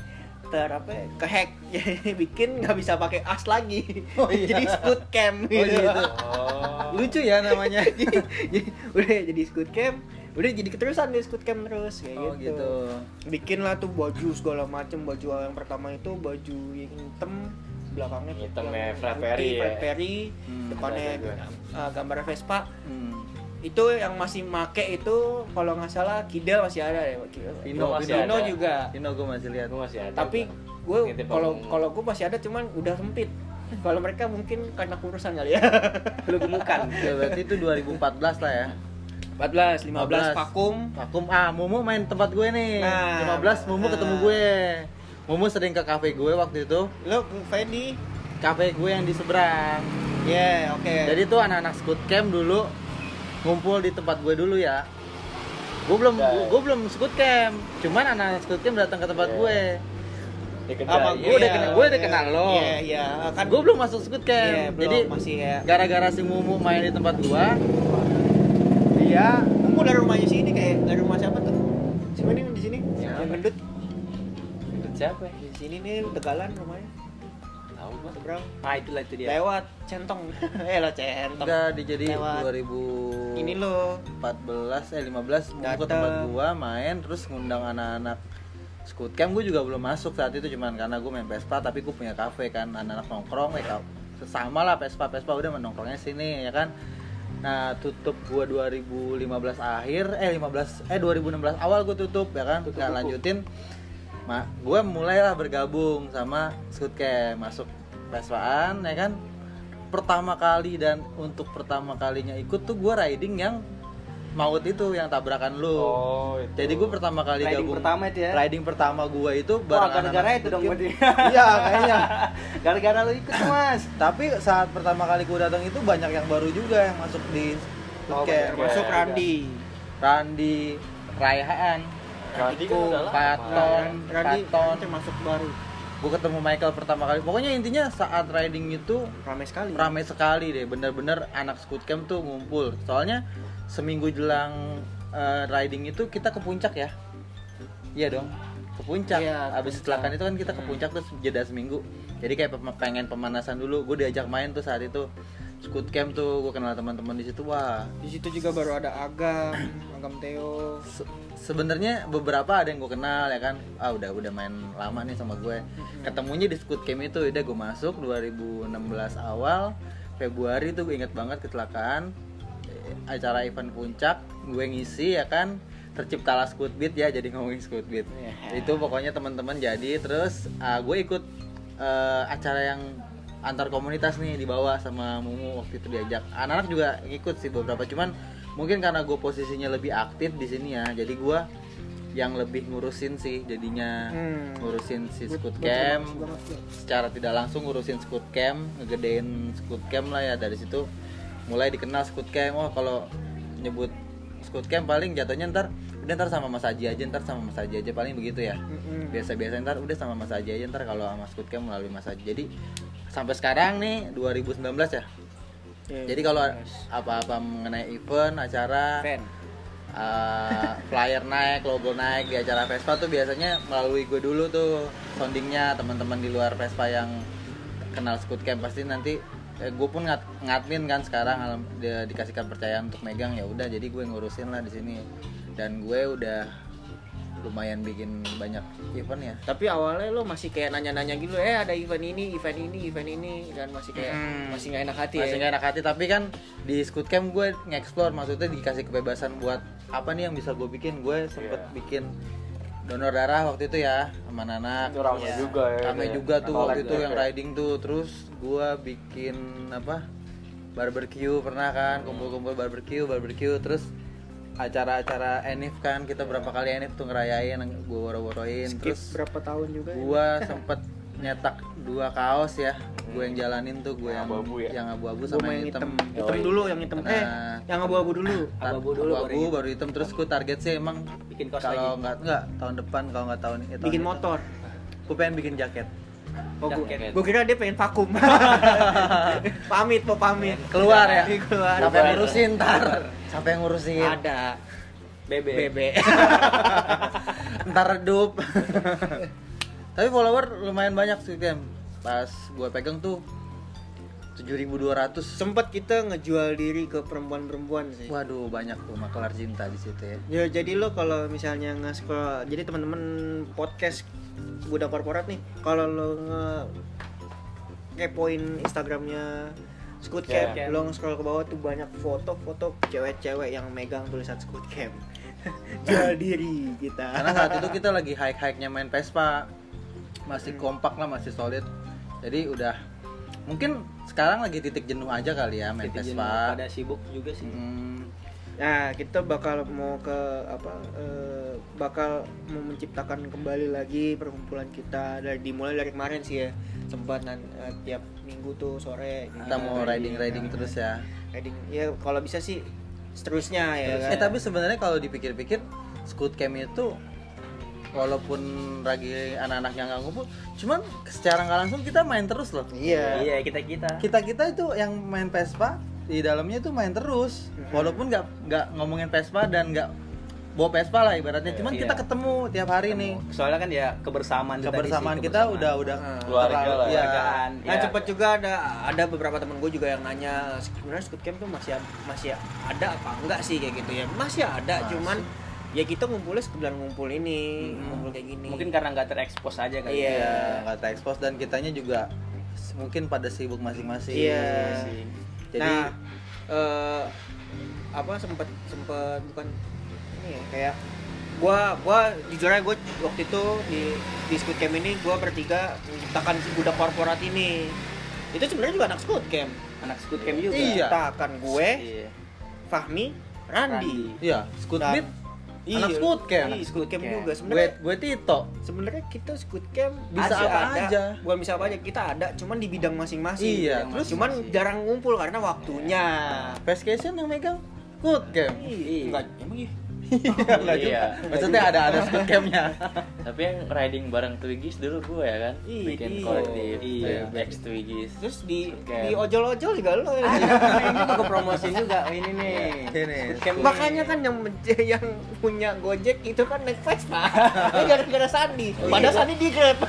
Speaker 1: ter apa ya, kehack jadi bikin nggak bisa pakai as lagi
Speaker 2: Oh, iya.
Speaker 1: jadi skut camp
Speaker 2: Oh,
Speaker 1: gitu,
Speaker 2: gitu.
Speaker 3: Oh.
Speaker 2: Lucu ya namanya.
Speaker 1: jadi, jadi- udah jadi skut camp udah jadi keterusan di skut camp terus kayak
Speaker 2: Oh
Speaker 1: gitu.
Speaker 2: gitu.
Speaker 1: bikin lah tuh baju segala macem baju yang pertama itu baju yang hitam belakangnya
Speaker 3: Hitam
Speaker 1: yang
Speaker 3: ya, Fred
Speaker 1: putih,
Speaker 3: Perry ya.
Speaker 1: Fred Perry depannya uh, gambar Vespa
Speaker 2: Hmm.
Speaker 1: Itu yang masih make itu kalau nggak salah Kidel masih ada ya
Speaker 2: Vino,
Speaker 3: masih
Speaker 1: Vino
Speaker 3: ada.
Speaker 1: juga
Speaker 2: Vino gue masih lihat.
Speaker 3: Gue masih ada.
Speaker 1: tapi
Speaker 3: gua.
Speaker 1: gue kalau kalau gue masih ada cuman udah sempit kalau mereka mungkin karena kurusan kali ya
Speaker 4: Lu gemukan.
Speaker 2: Ya, berarti itu 2014 lah ya.
Speaker 1: 14 15
Speaker 2: 15.
Speaker 1: vakum
Speaker 2: Vakum ah Mumu main tempat gue nih.
Speaker 1: Nah,
Speaker 2: 15 Mumu
Speaker 1: nah.
Speaker 2: ketemu gue. Mumu sering ke kafe gue waktu itu.
Speaker 1: lo Fendi
Speaker 2: Kafe gue yang di seberang.
Speaker 1: ya oke
Speaker 2: Jadi tuh anak-anak scout camp dulu ngumpul di tempat gue dulu ya. Gue belum
Speaker 3: Ya, ya.
Speaker 2: gue belum scout camp. Cuman anak-anak scout camp datang ke tempat
Speaker 3: Ya.
Speaker 2: gue.
Speaker 1: Sama
Speaker 3: iya.
Speaker 2: gue udah kenal- gue udah kenal lo.
Speaker 1: Iya, iya. Kan
Speaker 2: Gue belum masuk scout camp.
Speaker 1: Iya, belum,
Speaker 2: Jadi
Speaker 1: masih kayak
Speaker 2: gara-gara si Mumu main di tempat gue,
Speaker 1: Iya, kamu dari rumahnya sini kayak dari rumah siapa tuh? Siapa nih di sini?
Speaker 3: Ya.
Speaker 1: Yang gendut
Speaker 3: Gendut siapa ya?
Speaker 1: di sini nih tegalan rumahnya.
Speaker 3: Gua.
Speaker 1: Seberang.
Speaker 4: Nah itulah itu dia.
Speaker 1: Lewat centong. eh lah centong.
Speaker 2: enggak dijadi
Speaker 1: Lewat.
Speaker 2: 2000
Speaker 1: Ini lo
Speaker 2: 14 eh 15 Mumu ke tempat gua main terus ngundang anak-anak Scout camp gue juga belum masuk saat itu cuman karena gue main Vespa tapi gue punya kafe kan anak-anak nongkrong eh kau- sesama lah Vespa Vespa udah menongkrongnya sini ya kan nah tutup gue 2015 akhir eh 15 eh 2016 awal gue tutup ya kan
Speaker 3: Tutup buku.
Speaker 2: lanjutin ma gue mulailah bergabung sama Scout camp masuk Vespaan ya kan pertama kali dan untuk pertama kalinya ikut tuh gue riding yang maut itu yang tabrakan lu
Speaker 3: Oh, itu.
Speaker 2: jadi gue pertama kali
Speaker 4: Riding
Speaker 2: gabung
Speaker 4: pertama itu ya?
Speaker 2: Riding pertama gue itu
Speaker 4: Wah
Speaker 2: bareng
Speaker 4: gara-gara
Speaker 2: anak-anak
Speaker 4: itu dong berarti.
Speaker 2: Iya kayaknya.
Speaker 4: Gara-gara lu ikut mas.
Speaker 2: Tapi saat pertama kali gue datang itu banyak yang baru juga yang masuk di
Speaker 3: Oh,
Speaker 2: camp.
Speaker 3: banyak.
Speaker 1: termasuk
Speaker 3: Iya,
Speaker 1: Randi.
Speaker 2: Randi, Raihan,
Speaker 3: Randi kan.
Speaker 2: Paton,
Speaker 1: Randi
Speaker 2: Paton.
Speaker 1: termasuk baru.
Speaker 2: Gue ketemu Michael pertama kali. Pokoknya intinya saat riding itu
Speaker 1: Ramai sekali.
Speaker 2: ramai sekali deh. Bener-bener anak Scout camp tuh ngumpul. Soalnya seminggu jelang eh, riding itu kita ke puncak ya. Iya dong. Ke puncak.
Speaker 1: Iya,
Speaker 2: Abis kecelakaan itu kan kita ke
Speaker 1: Hmm.
Speaker 2: puncak terus jeda seminggu. Jadi kayak pengen pemanasan dulu. Gue diajak main tuh saat itu. Scoot camp tuh gue kenal teman-teman di situ. Wah,
Speaker 1: Di situ juga baru ada Agam, Agam Theo.
Speaker 2: se- sebenarnya beberapa ada yang gue kenal ya kan? Ah udah udah main lama nih sama gue. Ketemunya di Scoot Camp itu udah gue masuk 2016 awal Februari tuh gue inget banget kecelakaan. Acara event puncak gue ngisi ya kan? Terciptalah Scoot Beat ya jadi ngomongin Scoot Beat. Itu pokoknya teman-teman jadi terus ah, gue ikut eh, acara yang antar komunitas nih dibawa sama Mumu waktu itu diajak. Anak-anak juga ikut sih beberapa cuman mungkin karena gue posisinya lebih aktif di sini ya jadi gue yang lebih ngurusin sih jadinya.
Speaker 1: Hmm.
Speaker 2: ngurusin si Scoot Camp. secara tidak langsung ngurusin Scoot Camp ngegedein Scoot Camp lah ya. Dari situ mulai dikenal Scoot Camp. Oh kalau nyebut Scoot Camp paling jatuhnya ntar udah ntar sama Mas Haji aja ntar sama Mas Haji aja paling begitu ya. Biasa-biasa ntar udah sama Mas Haji aja ntar kalau sama Scoot Camp melalui Mas Haji. Jadi sampai sekarang nih 2019 ya?
Speaker 1: Iya,
Speaker 2: jadi kalau apa-apa mengenai event acara
Speaker 1: fan.
Speaker 2: uh, flyer naik, logo naik di acara Vespa tuh biasanya melalui gue dulu tuh soundingnya teman-teman di luar Vespa yang kenal Scoot Camp pasti nanti eh, gue pun ngat, ngadmin kan sekarang dia dikasihkan percayaan untuk megang ya udah jadi gue ngurusin lah di sini dan gue udah lumayan bikin banyak event ya
Speaker 1: Tapi awalnya lo masih kayak nanya-nanya gitu, eh ada event ini, event ini, event ini, dan masih kayak
Speaker 2: Hmm.
Speaker 1: masih nggak enak hati
Speaker 2: masih
Speaker 1: ya.
Speaker 2: nggak enak hati tapi kan di Scoot Camp gue nge-explore maksudnya dikasih kebebasan buat apa nih yang bisa gue bikin gue sempet
Speaker 3: Iya.
Speaker 2: bikin donor darah waktu itu ya sama anak
Speaker 3: Itu rame juga ya,
Speaker 2: rame
Speaker 3: kayak
Speaker 2: juga tuh waktu itu
Speaker 3: ya,
Speaker 2: yang
Speaker 3: kayak.
Speaker 2: riding tuh terus gue bikin apa barbecue pernah kan kumpul-kumpul barbecue barbecue terus acara-acara enif kan kita berapa kali enif tuh ngerayain gue woro-woroin
Speaker 1: Skip
Speaker 2: terus
Speaker 1: berapa tahun juga ya?
Speaker 2: gua sempet nyetak dua kaos ya gue yang jalanin tuh gue yang
Speaker 3: Abu-abu ya?
Speaker 2: yang abu-abu
Speaker 1: Gua
Speaker 2: sama yang
Speaker 1: yang
Speaker 2: hitam
Speaker 1: hitam. Hitam dulu, yang hitam. Eh,
Speaker 2: Nah.
Speaker 1: yang abu-abu dulu.
Speaker 2: Tar-
Speaker 4: Abu-abu dulu, baru
Speaker 2: abu-abu
Speaker 4: hitam.
Speaker 2: baru hitam terus gue target sih emang
Speaker 4: Bikin kaos
Speaker 2: kalau nggak nggak tahun depan kalau nggak tahun eh, tahun
Speaker 1: Bikin
Speaker 2: itu.
Speaker 1: motor.
Speaker 2: gue pengen bikin jaket
Speaker 1: Oh,
Speaker 4: Jaket.
Speaker 1: gua kira dia pengen vakum. pamit, mau pamit.
Speaker 2: keluar ya
Speaker 1: keluar.
Speaker 2: sampai ngurusin ntar sampai ngurusin
Speaker 1: Ada
Speaker 4: Bebe.
Speaker 1: bebek.
Speaker 2: ntar redup tapi follower lumayan banyak sih Kem pas gue pegang tuh 7200
Speaker 1: Sempet kita ngejual diri ke perempuan-perempuan sih.
Speaker 2: waduh banyak tuh maklar cinta di situ ya
Speaker 1: Ya jadi lo kalau misalnya nge-scroll jadi teman-teman podcast budak korporat nih, kalau lo nge kepoin Instagramnya Scoot Camp,
Speaker 3: Yeah.
Speaker 1: lo nge-scroll ke bawah tuh banyak foto-foto cewek-cewek yang megang tulisan Scoot Camp. Jual diri kita.
Speaker 2: karena saat itu kita lagi high high nya main Vespa masih kompak lah masih solid jadi udah mungkin sekarang lagi titik jenuh aja kali ya main
Speaker 4: Titik jenuh,
Speaker 2: Vespa
Speaker 4: Pada sibuk juga sih.
Speaker 2: Hmm,
Speaker 1: Nah, kita bakal mau ke apa? eh, bakal mau menciptakan kembali lagi perkumpulan kita dari dimulai dari kemarin sih ya. Sempat nan, eh, tiap minggu tuh sore
Speaker 2: kita mau riding riding terus ya
Speaker 1: riding. Ya kalau bisa sih seterusnya ya kan.
Speaker 2: eh tapi sebenarnya kalau dipikir-pikir Scoot Camp itu walaupun lagi anak-anaknya nggak ngumpul cuman secara nggak langsung kita main terus loh
Speaker 1: Iya.
Speaker 4: Iya, kita-kita.
Speaker 2: kita kita itu yang main Vespa di dalamnya itu main terus walaupun nggak nggak ngomongin Vespa dan nggak bawa Vespa lah ibaratnya cuman
Speaker 4: Iya.
Speaker 2: kita ketemu tiap hari nih
Speaker 4: Soalnya kan ya kebersamaan
Speaker 2: kebersamaan kita udah udah
Speaker 1: Ah.
Speaker 3: Keluarga
Speaker 2: terlalu-
Speaker 3: lah ya.
Speaker 2: iya.
Speaker 4: Keluargaan,
Speaker 1: Nah
Speaker 4: ya.
Speaker 1: cepet juga ada ada beberapa temen gue juga yang nanya sebenarnya Squid Camp tuh masih masih ada apa enggak sih kayak gitu ya masih ada
Speaker 2: Masih.
Speaker 1: cuman ya kita ngumpulnya sekedar ngumpul ini
Speaker 2: Mm-mm.
Speaker 1: ngumpul kayak gini
Speaker 4: Mungkin karena nggak terekspos aja kali.
Speaker 1: Iya.
Speaker 2: Iya, nggak terekspos dan kitanya juga mungkin pada sibuk masing-masing
Speaker 1: Iya.
Speaker 2: Jadi
Speaker 1: nah eh, apa sempet sempet bukan ini ya kayak gua gua jujur aja gua waktu itu di di Squid Camp ini gua bertiga menciptakan si budak korporat ini itu sebenarnya juga anak Squid Camp
Speaker 4: Anak Squid Camp juga.
Speaker 2: Iya.
Speaker 1: ciptakan gue
Speaker 4: Iya.
Speaker 1: Fahmi Randi
Speaker 2: iya Scoot
Speaker 1: Dan-
Speaker 2: Beat anak Squid Camp.
Speaker 1: Iya, Squid Camp juga sebenarnya.
Speaker 2: gue Tito
Speaker 1: Sebenarnya kita Squid Camp
Speaker 2: Bisa apa
Speaker 1: ada.
Speaker 2: aja.
Speaker 1: Bukan bisa apa aja, kita ada cuman di bidang masing-masing.
Speaker 2: Iya,
Speaker 1: Bidang
Speaker 2: terus-
Speaker 1: cuman jarang ngumpul karena waktunya.
Speaker 2: Fastcation yang megang Squid Camp
Speaker 1: Iya. Enggak, emang iya.
Speaker 2: Enggak juga.
Speaker 3: Iya.
Speaker 2: Maksudnya ada ada scoot campnya.
Speaker 3: Tapi yang riding bareng Twiggies dulu gue ya kan,
Speaker 1: Iya,
Speaker 3: bikin
Speaker 1: iya.
Speaker 3: kolektif
Speaker 4: Iya.
Speaker 3: X Twiggies.
Speaker 1: Terus di di ojol-ojol juga lo.
Speaker 4: ini mau gue promosiin juga oh, ini nih
Speaker 2: Ini.
Speaker 1: Makanya kan yang yang punya Gojek itu kan naik Vespa. Ini gara-gara Sandi. Padahal Sandi di Grab.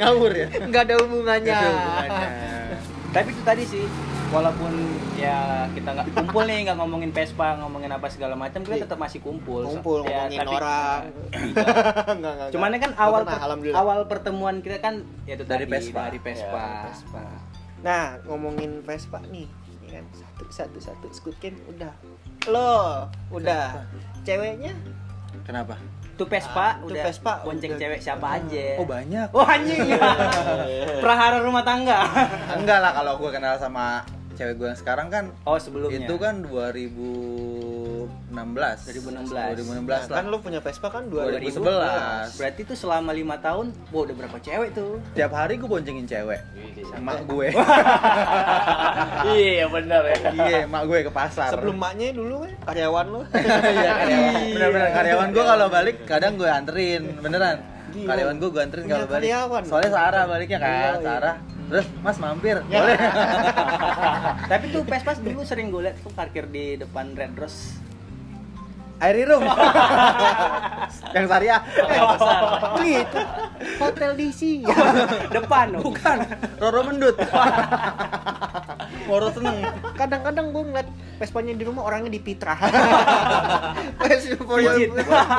Speaker 2: Ngawur ya.
Speaker 1: Enggak ada hubungannya.
Speaker 4: tapi itu tadi sih walaupun ya kita nggak kumpul nih nggak ngomongin Vespa ngomongin apa segala macam kita tetap masih kumpul
Speaker 1: Kumpul
Speaker 4: Ya,
Speaker 1: ngomongin
Speaker 4: tapi-
Speaker 1: orang.
Speaker 4: Iya.
Speaker 1: Enggak, enggak.
Speaker 4: cuman kan awal
Speaker 1: pernah,
Speaker 4: per- awal pertemuan kita kan ya itu
Speaker 2: Dari Vespa.
Speaker 4: dari Vespa.
Speaker 3: Ya,
Speaker 1: Vespa. Nah, ngomongin Vespa nih, ya kan satu satu satu camp udah. Lo udah. Ceweknya
Speaker 4: Itu
Speaker 2: Kenapa?
Speaker 4: Vespa
Speaker 1: Ah, itu
Speaker 4: udah
Speaker 1: Vespa
Speaker 4: bonceng
Speaker 1: udah.
Speaker 4: cewek siapa aja
Speaker 2: Oh banyak.
Speaker 4: Wah anjing Prahara rumah tangga
Speaker 2: Enggak lah kalau gue kenal sama cewek gue yang sekarang kan
Speaker 4: Oh sebelumnya.
Speaker 2: itu kan 2016
Speaker 4: 2016.
Speaker 2: 2016 lah
Speaker 1: kan lo punya Vespa kan
Speaker 2: 2011.
Speaker 1: 2011.
Speaker 4: Berarti tuh selama lima tahun Wah udah berapa cewek tuh?
Speaker 2: Tiap hari gue boncengin cewek. Emak gue.
Speaker 3: Iya benar ya.
Speaker 2: iya emak gue ke pasar.
Speaker 1: Sebelum maknya dulu kan karyawan lo.
Speaker 2: iya karyawan. Bener-bener karyawan gue kalau balik kadang gue anterin. Beneran. Karyawan gue gue anterin kalau balik. soalnya Sarah baliknya kan
Speaker 1: Iya, iya.
Speaker 2: Sarah terus mas mampir.
Speaker 1: Ya.
Speaker 2: boleh.
Speaker 4: Tapi tuh Vespa dulu sering gue liat tuh parkir di depan Red Rose
Speaker 2: air room yang syariah
Speaker 1: Gitu. Hotel DC.
Speaker 4: Depan. Dong
Speaker 2: bukan. Roro mendut. Moro seneng.
Speaker 1: Kadang-kadang gue ngeliat Vespanya di rumah orangnya di Pitra. Vespa
Speaker 2: Pijit.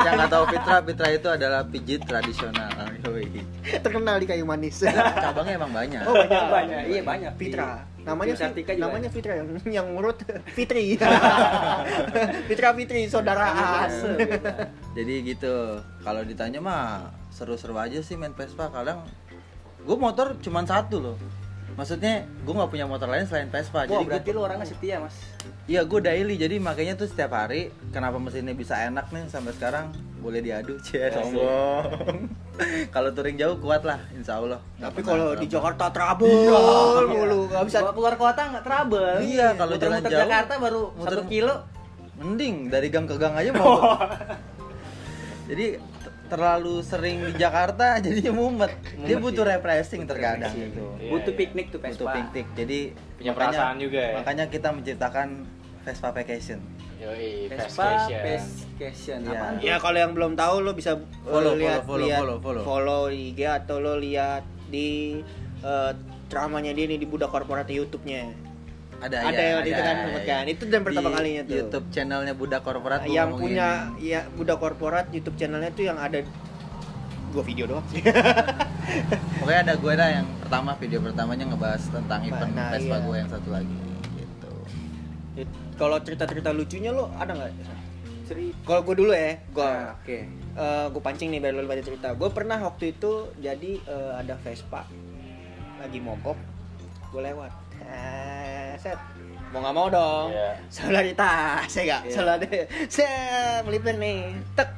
Speaker 2: yang nggak tahu Fitra Fitra itu adalah pijit tradisional.
Speaker 1: Terkenal di kayu manis.
Speaker 2: cabangnya emang banyak.
Speaker 1: Oh banyak.
Speaker 4: Banyak. Iya banyak.
Speaker 1: Fitra. Namanya
Speaker 4: Sartika juga
Speaker 1: namanya
Speaker 4: ada.
Speaker 1: Fitra yang yang ngurut Fitri. Fitra Fitri saudaraan.
Speaker 2: jadi gitu kalau ditanya mah seru-seru aja sih main Vespa. Kadang gue motor cuman satu loh. Maksudnya gue nggak punya motor lain selain Vespa.
Speaker 4: Wah
Speaker 2: jadi
Speaker 4: berarti
Speaker 2: gue
Speaker 4: lu orangnya setia mas.
Speaker 2: Iya gue daily. Jadi makanya tuh setiap hari kenapa mesinnya bisa enak nih sampai sekarang? Boleh diadu cie. Sombong kalau touring jauh kuat lah insya Allah.
Speaker 1: Tapi kalau di. Jakarta trouble mulu, nggak bisa.
Speaker 4: Kalau keluar kota nggak trouble.
Speaker 2: Iya, kalau jalan jauh,
Speaker 4: Jakarta baru
Speaker 2: muter-
Speaker 4: satu kilo.
Speaker 2: Mending dari gang ke gang aja mau. Jadi t- terlalu sering di Jakarta jadinya mumet. Dia butuh refreshing terkadang itu
Speaker 3: Iya,
Speaker 4: butuh
Speaker 3: iya.
Speaker 4: piknik tuh
Speaker 2: butuh
Speaker 4: Vespa
Speaker 2: piknik. Jadi
Speaker 3: Punya perasaan juga ya.
Speaker 2: makanya kita menciptakan Vespa Vacation
Speaker 3: Yoi,
Speaker 4: Vespa
Speaker 3: cash ya.
Speaker 2: Iya.
Speaker 1: Ya kalau yang belum tahu lo bisa uh,
Speaker 2: Follow,
Speaker 1: lihat
Speaker 2: follow,
Speaker 1: lihat
Speaker 2: follow, follow.
Speaker 1: di IG atau lo lihat di uh, ceramahnya dia nih di budak korporat YouTube-nya.
Speaker 2: ada
Speaker 1: Ada
Speaker 2: ya,
Speaker 1: yang itu kan, sempet kan. Itu dan pertama
Speaker 2: Di
Speaker 1: kalinya tuh.
Speaker 2: YouTube channelnya Budak Korporat
Speaker 1: yang punya ya budak korporat YouTube channelnya tuh yang ada dua video doang sih.
Speaker 2: pokoknya ada gue dah yang pertama video pertamanya ngebahas tentang event
Speaker 1: Nah,
Speaker 2: Vespa
Speaker 1: iya.
Speaker 2: gue yang satu lagi gitu
Speaker 1: kalau cerita-cerita lucunya lo ada nggak? Cerita. Kalau gue dulu ya, gue
Speaker 4: Nah, oke
Speaker 1: gue pancing nih biar lo pada cerita. Gue pernah waktu itu jadi eh, ada Vespa lagi mogok, gue lewat. Eh, set, mau nggak mau dong.
Speaker 3: Iya.
Speaker 1: Solidaritas, ya gak?
Speaker 4: Iya.
Speaker 1: Solidaritas. Set, melipir nih, tek.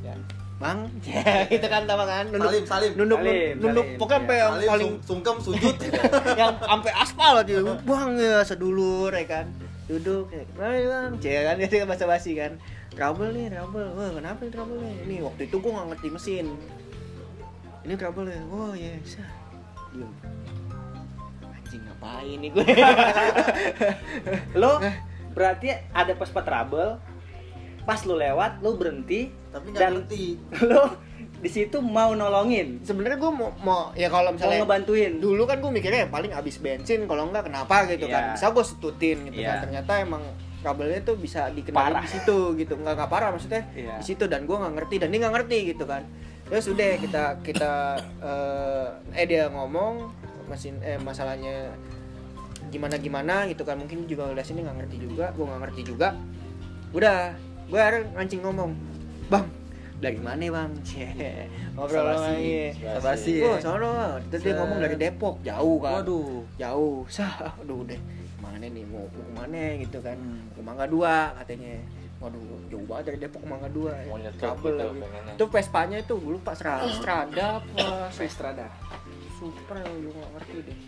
Speaker 1: Ya. Bang, ya, itu kan sama kan nunduk,
Speaker 2: Salim, salim.
Speaker 1: nunduk,
Speaker 4: Salim,
Speaker 1: nunduk,
Speaker 4: salim.
Speaker 1: pokoknya sampai
Speaker 4: Iya.
Speaker 1: yang paling
Speaker 2: sungkem sujud
Speaker 1: yang sampai aspal aja bang ya sedulur ya kan duduk ya "Hai, bang. Cek kan dia kan basa basi kan. Trouble nih trouble. Wah kenapa nih trouble nih? Ini waktu itu gue nggak ngerti mesin. Ini trouble ya oh ya sah diem anjing ngapain nih gue
Speaker 4: lo berarti ada Vespa trouble? Pas lo lewat lo berhenti
Speaker 2: tapi nggak
Speaker 4: dan
Speaker 2: ngerti.
Speaker 4: lo di situ mau nolongin
Speaker 1: sebenarnya gue mau mau ya kalau
Speaker 4: mau
Speaker 1: misalnya
Speaker 4: ngebantuin
Speaker 1: dulu kan gue mikirnya paling habis bensin kalau enggak kenapa gitu
Speaker 4: Iya.
Speaker 1: kan bisa gue setutin gitu
Speaker 4: Iya.
Speaker 1: kan ternyata emang trouble-nya tuh bisa dikenali
Speaker 4: Parah.
Speaker 1: di situ gitu nggak nggak parah maksudnya
Speaker 4: Iya.
Speaker 1: di situ dan gue nggak ngerti dan dia nggak ngerti gitu kan terus udah kita kita eh, eh dia ngomong mesin eh masalahnya gimana gimana gitu kan mungkin juga udah sini nggak ngerti juga gue nggak ngerti juga udah gue akhirnya ngancing ngomong bang dari mana bang Cie, ngobrol
Speaker 2: Sabasi.
Speaker 1: lagi
Speaker 2: Sabasi
Speaker 1: Oh,
Speaker 2: ya.
Speaker 1: sono. Terus dia ngomong dari Depok, jauh kan.
Speaker 2: waduh
Speaker 1: Jauh. Sah, aduh deh. Mana nih mau mau ke mana gitu kan.
Speaker 2: Hmm.
Speaker 1: Ke Mangga 2 katanya. Waduh, jauh banget dari Depok ke Mangga 2.
Speaker 3: Mau nyetok
Speaker 1: Trouble
Speaker 3: gitu
Speaker 1: lagi.
Speaker 3: pengennya.
Speaker 1: Itu Vespanya itu gue lupa Strada, Strada apa
Speaker 4: Vestrada
Speaker 1: Super gue gak ngerti deh.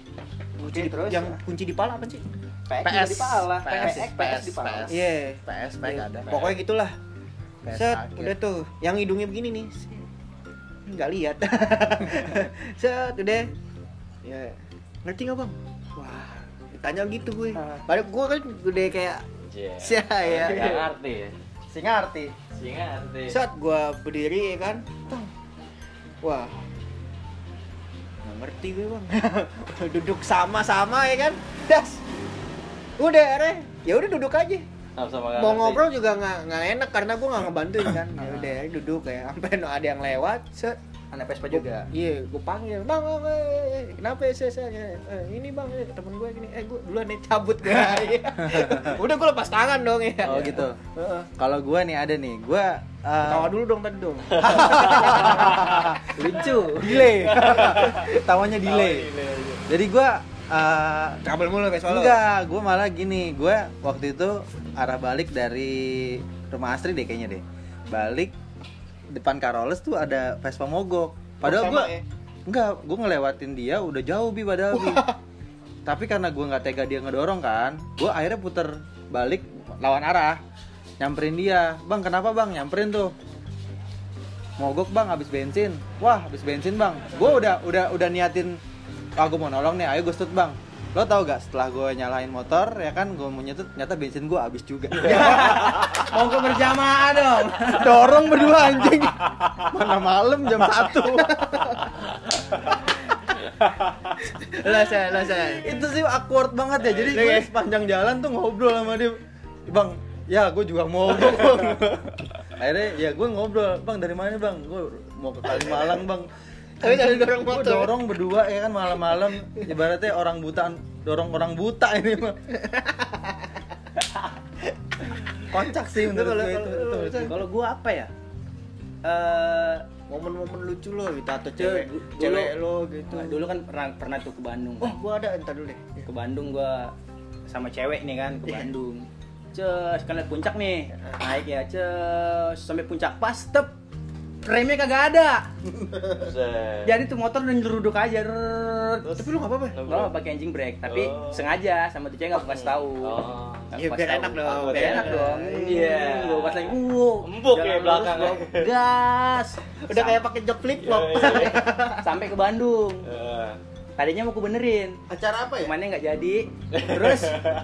Speaker 1: Kunci di-
Speaker 4: terus?
Speaker 1: yang kunci di pala apa sih?
Speaker 4: PS,
Speaker 2: PS,
Speaker 4: di pala
Speaker 2: PS,
Speaker 4: PS,
Speaker 2: PS,
Speaker 4: di pala
Speaker 2: PS.
Speaker 1: Iya.
Speaker 2: PS pack
Speaker 1: Iya.
Speaker 2: ada
Speaker 1: Pokoknya gitulah. Set,
Speaker 2: akhir.
Speaker 1: udah tuh. Yang hidungnya begini nih. Nggak lihat. Set, udah. Ya. Ngerti nggak bang? Wah, ditanya gitu gue.
Speaker 4: Ah.
Speaker 1: Padahal gue kan udah kayak
Speaker 3: Iya.
Speaker 1: Sia, ya.
Speaker 3: Nggak ngerti ya.
Speaker 2: si ngerti
Speaker 3: Si ngerti.
Speaker 1: saat gue berdiri ya kan. Wah. Nggak ngerti gue bang. duduk sama-sama ya kan. Das. Udah, re. Ya udah duduk aja.
Speaker 3: Sama-sama nggak
Speaker 1: mau
Speaker 3: ngerti.
Speaker 1: ngobrol juga nggak nggak enak karena gue nggak ngebantuin kan. Ya udah duduk ya sampai no ada yang lewat set.
Speaker 4: Anak Vespa juga?
Speaker 1: Iya gue panggil bang bang eh, eh, kenapa ya saya saya eh, ini bang eh, temen gue gini eh gue duluan nih cabut gue Iya. udah gue lepas tangan dong ya.
Speaker 2: Oh gitu.
Speaker 1: Heeh.
Speaker 2: kalau gue nih ada nih gue uh,
Speaker 1: tawa dulu dong tadi dong.
Speaker 4: Lucu.
Speaker 2: Delay. Tawanya delay. Jadi gue uh,
Speaker 1: kabel mulu soalnya
Speaker 2: enggak gue malah gini gue waktu itu arah balik dari rumah Astri deh kayaknya deh. Balik depan Karoles tuh ada Vespa mogok. Padahal gue
Speaker 1: ya?
Speaker 2: enggak gue ngelewatin dia udah jauh bi padahal bi. Tapi karena gue nggak tega dia ngedorong kan gue akhirnya puter balik lawan arah nyamperin dia. Bang kenapa bang? Nyamperin tuh. Mogok bang habis bensin. Wah habis bensin bang. Gue udah udah udah niatin ah gue mau nolong nih. Ayo gue stut bang. Lo tau gak setelah gue nyalain motor ya kan gue mau nyetut ternyata bensin gue habis juga.
Speaker 4: Mau ke berjamaah dong?
Speaker 2: Dorong berdua anjing. Mana malam jam satu.
Speaker 1: Lah saya saya
Speaker 2: itu sih awkward banget ya. Jadi gue
Speaker 1: Oke.
Speaker 2: sepanjang jalan tuh ngobrol sama dia. Bang ya gue juga mau bang. Akhirnya ya gue ngobrol. Bang dari mana bang? Gue mau ke Kalimalang bang
Speaker 1: Tapi sambil dorong
Speaker 2: Gua
Speaker 1: motor.
Speaker 2: dorong berdua ya kan malam-malam. Ibaratnya orang buta dorong orang buta ini mah. Kocak sih menurut
Speaker 1: Kalau-
Speaker 2: gue itu,
Speaker 1: kalau-
Speaker 4: gua apa ya? Eh
Speaker 1: momen-momen lucu lo ditato
Speaker 4: Dulu-
Speaker 1: cewek
Speaker 4: dulu-
Speaker 1: cewek lo gitu.
Speaker 4: Dulu kan pernah pernah tuh ke Bandung.
Speaker 1: Oh gue ada entar dulu deh.
Speaker 4: Ke Bandung gua sama cewek nih kan ke Bandung. Cus, kan puncak nih. Naik ya cus sampai puncak pas tep remnya kagak ada
Speaker 3: Buset.
Speaker 4: jadi tuh motor udah nyeruduk aja.
Speaker 3: Terus?
Speaker 1: tapi lu nggak apa-apa
Speaker 3: Nggak
Speaker 4: Lo
Speaker 3: apa.
Speaker 4: pakai anjing brake, tapi
Speaker 3: Oh.
Speaker 4: sengaja sama tuh cewek nggak kasih tahu.
Speaker 3: Oh.
Speaker 4: Nggak
Speaker 1: Iya, biar enak dong,
Speaker 4: Biar
Speaker 3: biar
Speaker 4: enak dong.
Speaker 3: Iya.
Speaker 4: Gue pas lagi, uh,
Speaker 3: Empuk ya
Speaker 4: gua gas.
Speaker 1: udah kayak pakai jok flip flop
Speaker 3: Iya,
Speaker 4: Sampai ke Bandung. Tadinya mau ku benerin,
Speaker 1: acara apa ya
Speaker 4: cuman nggak jadi. Terus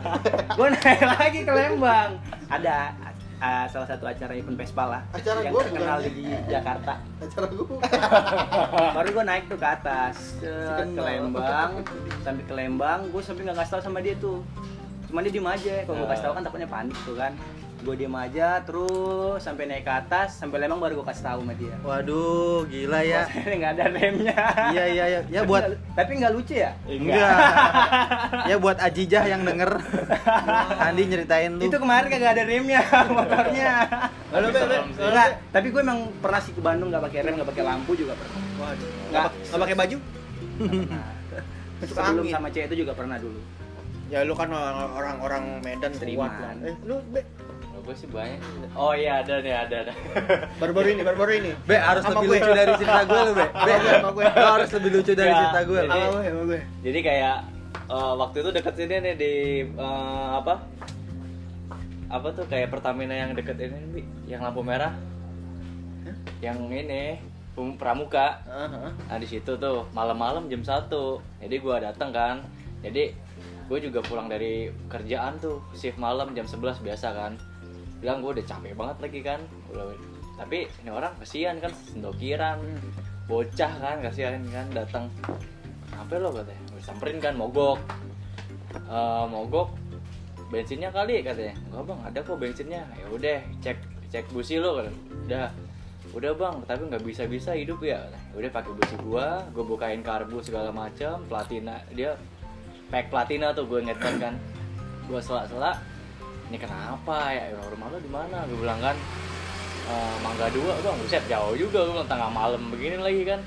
Speaker 4: gue naik lagi ke Lembang. Ada uh, salah satu acara event Vespa lah
Speaker 1: Acara
Speaker 4: yang
Speaker 1: gua
Speaker 4: terkenal
Speaker 1: bukan.
Speaker 4: di Jakarta.
Speaker 1: acara gue
Speaker 4: Baru gue naik tuh ke atas ke
Speaker 1: kenal.
Speaker 4: Lembang, sampai ke Lembang, gue sampai nggak ngasih tahu sama dia tuh. Cuman dia diem aja, kalau gue kasih tahu kan takutnya panik tuh kan. Gue diem aja, terus sampai naik ke atas, sampai Lembang baru gue kasih tahu sama dia.
Speaker 2: waduh gila ya
Speaker 4: Bahwasanya nggak ada remnya.
Speaker 2: iya iya iya ya buat
Speaker 4: tapi nggak lucu ya?
Speaker 2: Enggak. ya buat Ajijah yang denger Andi nyeritain lu.
Speaker 4: Itu kemarin kagak ada remnya motornya.
Speaker 1: Be.
Speaker 4: Enggak, tapi gue emang pernah sih ke Bandung nggak pakai rem, nggak pakai lampu juga pernah.
Speaker 1: waduh
Speaker 4: Nggak.
Speaker 1: pakai baju Masuk
Speaker 4: Sebelum sama cewek itu juga pernah dulu.
Speaker 1: ya lu kan orang- orang-orang Medan
Speaker 4: Terima.
Speaker 1: kuat lah eh lu be
Speaker 3: gue sih banyak. Oh iya ada nih ada ada.
Speaker 1: baru-baru ini baru-baru ini
Speaker 2: Be harus
Speaker 1: Sama
Speaker 2: lebih
Speaker 1: gue.
Speaker 2: lucu dari cerita gue lu, Be. Be,
Speaker 1: Sama gue, sama gue.
Speaker 2: lo harus lebih lucu dari
Speaker 3: Ya,
Speaker 2: cerita gue lu.
Speaker 3: jadi-
Speaker 1: sama gue sama gue
Speaker 3: Jadi kayak eh, waktu itu deket sini nih di eh, apa? Apa tuh kayak Pertamina yang deket ini Bi, yang lampu merah. Yang ini Pramuka.
Speaker 1: Aha.
Speaker 3: Nah di situ tuh malam-malam jam 1 Jadi gua datang kan. Jadi gue juga pulang dari kerjaan tuh shift malam jam 11 biasa kan. Bilang gue udah capek banget lagi kan. Tapi ini orang kasihan kan sendokiran bocah kan kasihan kan datang. Sampai lo katanya gue samperin kan mogok. Eh, mogok bensinnya kali katanya. Enggak bang ada kok bensinnya. Ya udah cek cek busi lo kan udah udah bang tapi nggak bisa bisa hidup ya udah pakai busi gua gua bukain karbu segala macam platina dia pack platina tuh gue banget kan. Gua sela-sela ini kenapa ya? Rumah lo di mana? Gue bilang kan "Eh, mangga dua. Bang buset jauh juga. Gue bilang tengah malam begini lagi kan.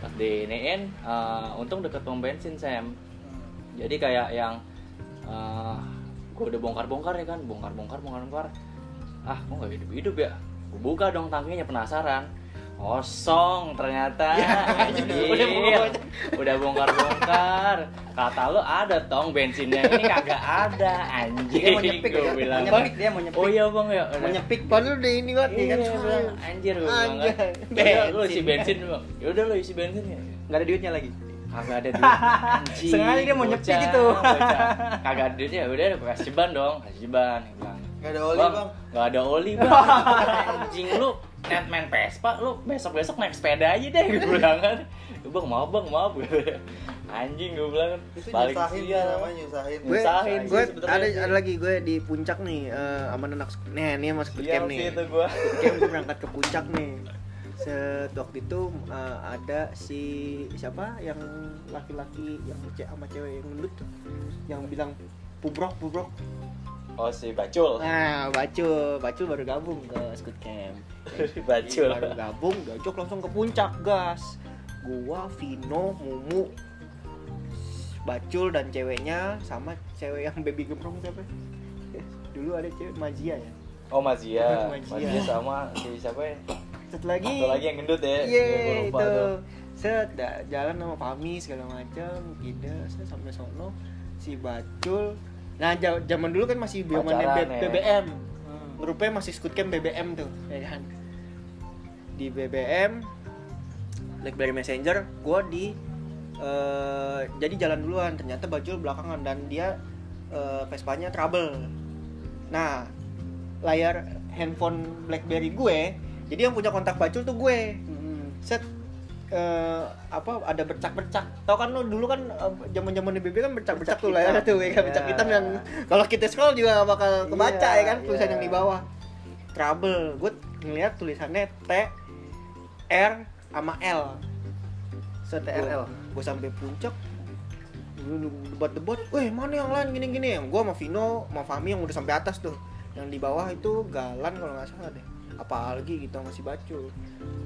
Speaker 3: Pas di eh, untung deket pom bensin Sam. Jadi kayak yang eh gue udah bongkar-bongkar ya kan. Bongkar-bongkar bongkar-bongkar. Ah kok nggak hidup-hidup ya. Gue buka dong tangkinya penasaran kosong ternyata Anjir.
Speaker 1: udah bongkar.
Speaker 3: udah bongkar-bongkar kata lu ada tong bensinnya ini kagak ada anjing
Speaker 4: Dia mau nyepik
Speaker 3: Gua
Speaker 4: ya?
Speaker 3: bilang,
Speaker 4: Mau nyepik dia, mau nyepik.
Speaker 3: oh iya bang ya
Speaker 4: Mau nyepik.
Speaker 1: Padahal udah ini banget nih
Speaker 3: Iya,
Speaker 1: kan
Speaker 3: anjir gue bilang kan. Lu isi bensin bang ya udah lu isi bensin ya
Speaker 4: Nggak ada duitnya lagi.
Speaker 3: kagak ada duit anjing
Speaker 4: Sengaja dia mau nyepik
Speaker 3: bocah,
Speaker 4: gitu.
Speaker 3: bocah. kagak ada duitnya udah gue kasih ban dong kasih ban bilang
Speaker 2: Nggak ada oli, Bang.
Speaker 3: Gak ada oli bang Anjing lu net main Vespa lu besok-besok naik sepeda aja deh gue bilang kan. Bang maaf bang maaf. Anjing gue bilang kan.
Speaker 2: Itu
Speaker 3: Balik
Speaker 2: nyusahin ya namanya nyusahin.
Speaker 1: gue
Speaker 3: Nyusahin sih
Speaker 1: gue ada
Speaker 3: sih.
Speaker 1: ada lagi gue di puncak nih eh, sama anak nih ini mas
Speaker 3: Iya
Speaker 1: Camp nih.
Speaker 3: itu gua.
Speaker 1: Squid Camp gue berangkat ke puncak nih. Set waktu itu eh, ada si siapa yang laki-laki yang ce- sama cewek yang gendut yang bilang pubrok pubrok
Speaker 3: Oh si Bacul.
Speaker 1: Nah bacul. Bacul baru gabung ke Squid Camp.
Speaker 3: Bacul.
Speaker 1: Baru gabung gajok langsung ke puncak gas. Gua Vino Mumu Bacul dan ceweknya sama cewek yang baby gembrong siapa? Dulu ada cewek Mazia ya?
Speaker 3: Oh Mazia.
Speaker 1: Mazia.
Speaker 3: Mazia sama si siapa ya?
Speaker 1: Satu lagi.
Speaker 3: Satu lagi yang gendut ya?
Speaker 1: Iya
Speaker 3: lupa
Speaker 1: itu.
Speaker 3: tuh.
Speaker 1: set jalan sama Fami segala macam kita set sampai sono. Si Bacul nah zaman dulu kan masih zamannya
Speaker 3: Pacaran
Speaker 1: B-
Speaker 3: ya.
Speaker 1: BBM
Speaker 3: Hmm.
Speaker 1: rupanya masih Squid Camp BBM tuh. Ya kan? Di BBM BlackBerry Messenger gue di eh, jadi jalan duluan. Ternyata Bacul belakangan dan dia eh, Vespanya trouble. Nah layar handphone BlackBerry gue jadi yang punya kontak Bacul tuh gue. Set eh, apa ada bercak-bercak. Tau kan lo dulu kan zaman zaman di BB kan bercak-bercak tuh layar
Speaker 4: hitam.
Speaker 1: tuh ya kan bercak
Speaker 4: Ya.
Speaker 1: hitam yang kalau kita scroll juga bakal kebaca
Speaker 4: Iya,
Speaker 1: ya kan? tulisan
Speaker 4: iya.
Speaker 1: yang di bawah. Trouble. Gue ngeliat tulisannya T R sama L. Set TRL gue sampai puncak. Debat-debat, weh mana yang lain? Gini-gini. Yang gue sama Vino, sama Fami yang udah sampai atas tuh, yang di bawah itu Galan kalau nggak salah deh, apa lagi gitu ngasih Bacul.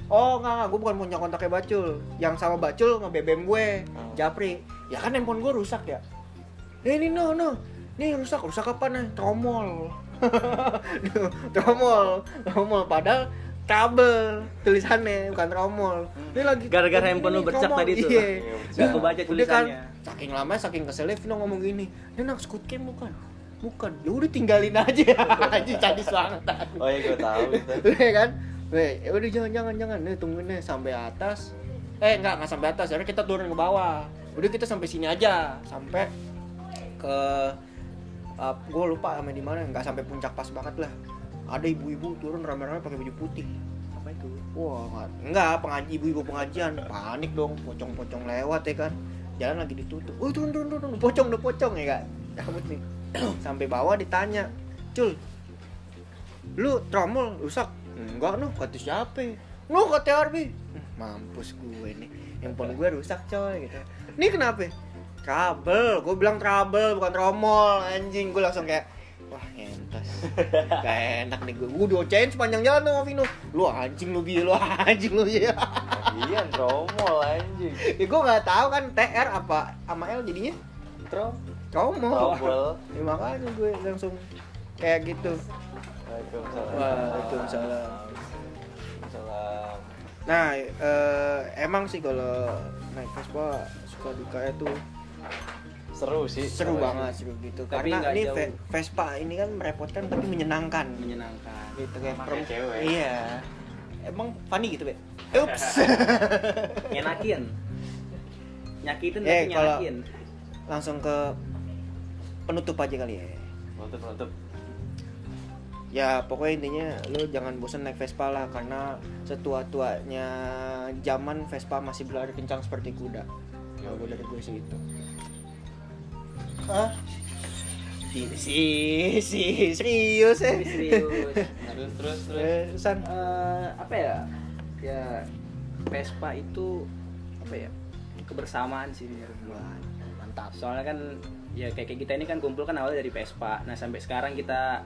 Speaker 1: Oh nggak, nggak gue bukan punya kontaknya Bacul, yang sama Bacul nge BBM gue, Japri, ya kan handphone gue rusak ya. Eh ini no no, nih rusak, rusak apa nih? Tromol, tromol, tromol, padahal kabel tulisannya bukan tromol. Ini lagi
Speaker 4: Gara-gara
Speaker 1: ini
Speaker 4: handphone lu bercak
Speaker 1: tromol.
Speaker 4: tadi tuh.
Speaker 1: Iya.
Speaker 4: Nggak kebaca
Speaker 1: Udah
Speaker 4: tulisannya.
Speaker 1: Kan, saking lama saking keselnya Vino ngomong gini ini anak Squid Game bukan bukan ya udah tinggalin aja aja sadis banget
Speaker 3: Oh iya gue tahu itu
Speaker 1: Iya kan Weh, ya udah jangan jangan jangan nih tungguin nih sampai atas eh enggak enggak sampai atas akhirnya kita turun ke bawah udah kita sampai sini aja sampai ke uh, gue lupa sampai di mana nggak sampai puncak pas banget lah ada ibu-ibu turun rame-rame pakai baju putih
Speaker 4: Apa itu?
Speaker 1: Wah, nggak- enggak pengaji ibu-ibu pengajian panik dong, pocong-pocong lewat ya kan. Jalan lagi ditutup. Oh, turun turun turun, pocong udah pocong ya kan. Cabut nih. Sampai bawah ditanya, "Cul, lu tromol rusak?" Enggak, noh, kata siapa? Noh, kata Arbi. "Hmm, Mampus gue nih. Handphone gue rusak, coy gitu. Ini kenapa? Trouble, gue bilang trouble bukan tromol anjing. Gue langsung kayak wah entas gak enak nih gue. Gue diocain sepanjang jalan sama Vino lu anjing lu bi lu anjing lu bi
Speaker 3: Iya tromol anjing.
Speaker 1: Ya gue nggak tahu kan TR apa sama L jadinya.
Speaker 3: Trom
Speaker 1: tromol.
Speaker 3: Tromol
Speaker 1: ya, makanya gue langsung kayak gitu
Speaker 3: Waalaikumsalam
Speaker 1: Waalaikumsalam.
Speaker 3: Waalaikumsalam
Speaker 1: nah eh, emang sih kalau naik Vespa suka dukanya tuh
Speaker 3: Seru sih
Speaker 1: seru banget seru gitu
Speaker 4: Tapi
Speaker 1: karena ini
Speaker 4: jauh.
Speaker 1: Ve- Vespa ini kan merepotkan tapi menyenangkan
Speaker 4: Menyenangkan.
Speaker 1: gitu kayak
Speaker 3: Sama
Speaker 1: perem-
Speaker 3: kayak cewek.
Speaker 1: iya emang funny gitu be ups
Speaker 4: Nyenakin. Nyakitin
Speaker 1: Eh,
Speaker 4: tapi
Speaker 1: kalau-
Speaker 4: nyenakin.
Speaker 1: langsung ke penutup aja kali ya
Speaker 3: Menutup menutup
Speaker 1: ya pokoknya intinya lu jangan bosan naik Vespa lah karena setua-tuanya zaman Vespa masih berlari kencang seperti kuda kalau gue dari gue sih itu Hah? si si si serius ya
Speaker 4: Serius.
Speaker 3: Terus terus terus
Speaker 1: Eh, San
Speaker 4: Eh, apa ya? Ya Vespa itu apa ya? Kebersamaan sih
Speaker 1: mantap
Speaker 4: Soalnya kan ya kayak kita ini kan kumpul kan awalnya dari Vespa. Nah, sampai sekarang kita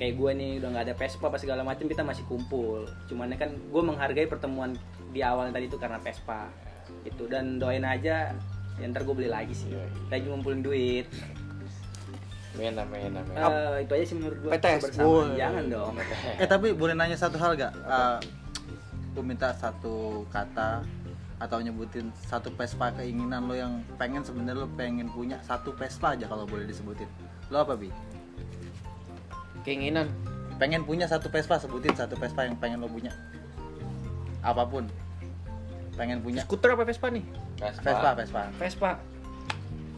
Speaker 4: kayak gue nih udah nggak ada Vespa apa segala macam kita masih kumpul. Cuman kan gue menghargai pertemuan di awal tadi itu karena Vespa. Itu dan doain aja ya ntar gue beli lagi sih. Lagi ngumpulin duit.
Speaker 3: Main main main
Speaker 4: Eh, itu aja sih menurut gue
Speaker 1: PTS.
Speaker 4: kebersamaan.
Speaker 1: Woi.
Speaker 4: Jangan dong.
Speaker 2: Eh tapi boleh nanya satu hal gak? Eh, lu minta satu kata atau nyebutin satu Vespa keinginan lo yang pengen sebenarnya lo pengen punya satu Vespa aja kalau boleh disebutin lo apa bi
Speaker 1: keinginan.
Speaker 2: Pengen punya satu Vespa sebutin satu Vespa yang pengen lo punya. Apa pun. Pengen punya.
Speaker 1: Skuter apa Vespa nih?
Speaker 2: Vespa. Vespa
Speaker 1: Vespa.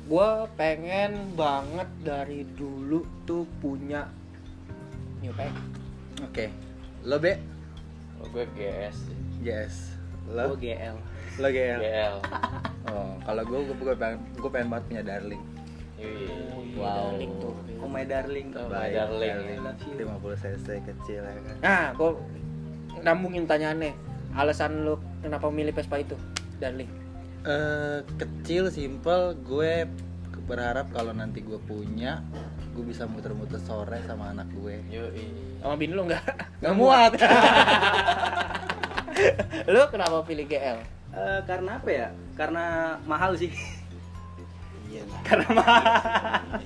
Speaker 1: Gue pengen banget dari dulu tuh punya new pack.
Speaker 2: Oke. Lo be?
Speaker 3: Oh, gue GS sih.
Speaker 2: yes
Speaker 4: gue
Speaker 2: lo?
Speaker 4: GL
Speaker 2: lo GL
Speaker 3: GL.
Speaker 2: oh kalau gue gue pengen gue pengen banget punya darling. Wow.
Speaker 1: darling tuh.
Speaker 4: oh my darling
Speaker 3: Oh, my
Speaker 2: Baik,
Speaker 3: darling.
Speaker 2: darling.
Speaker 4: I love you.
Speaker 2: 50 cc kecil ya kan
Speaker 1: nah gue nambungin pertanyaannya alasan lu kenapa milih Vespa itu darling
Speaker 2: Eh, kecil simple gue berharap kalau nanti gue punya gue bisa muter-muter sore sama anak gue
Speaker 3: Yoi.
Speaker 1: sama bini lu nggak
Speaker 2: nggak muat
Speaker 1: lu kenapa pilih GL
Speaker 4: Eh, karena apa ya karena mahal sih
Speaker 1: iya.
Speaker 4: Karena mahal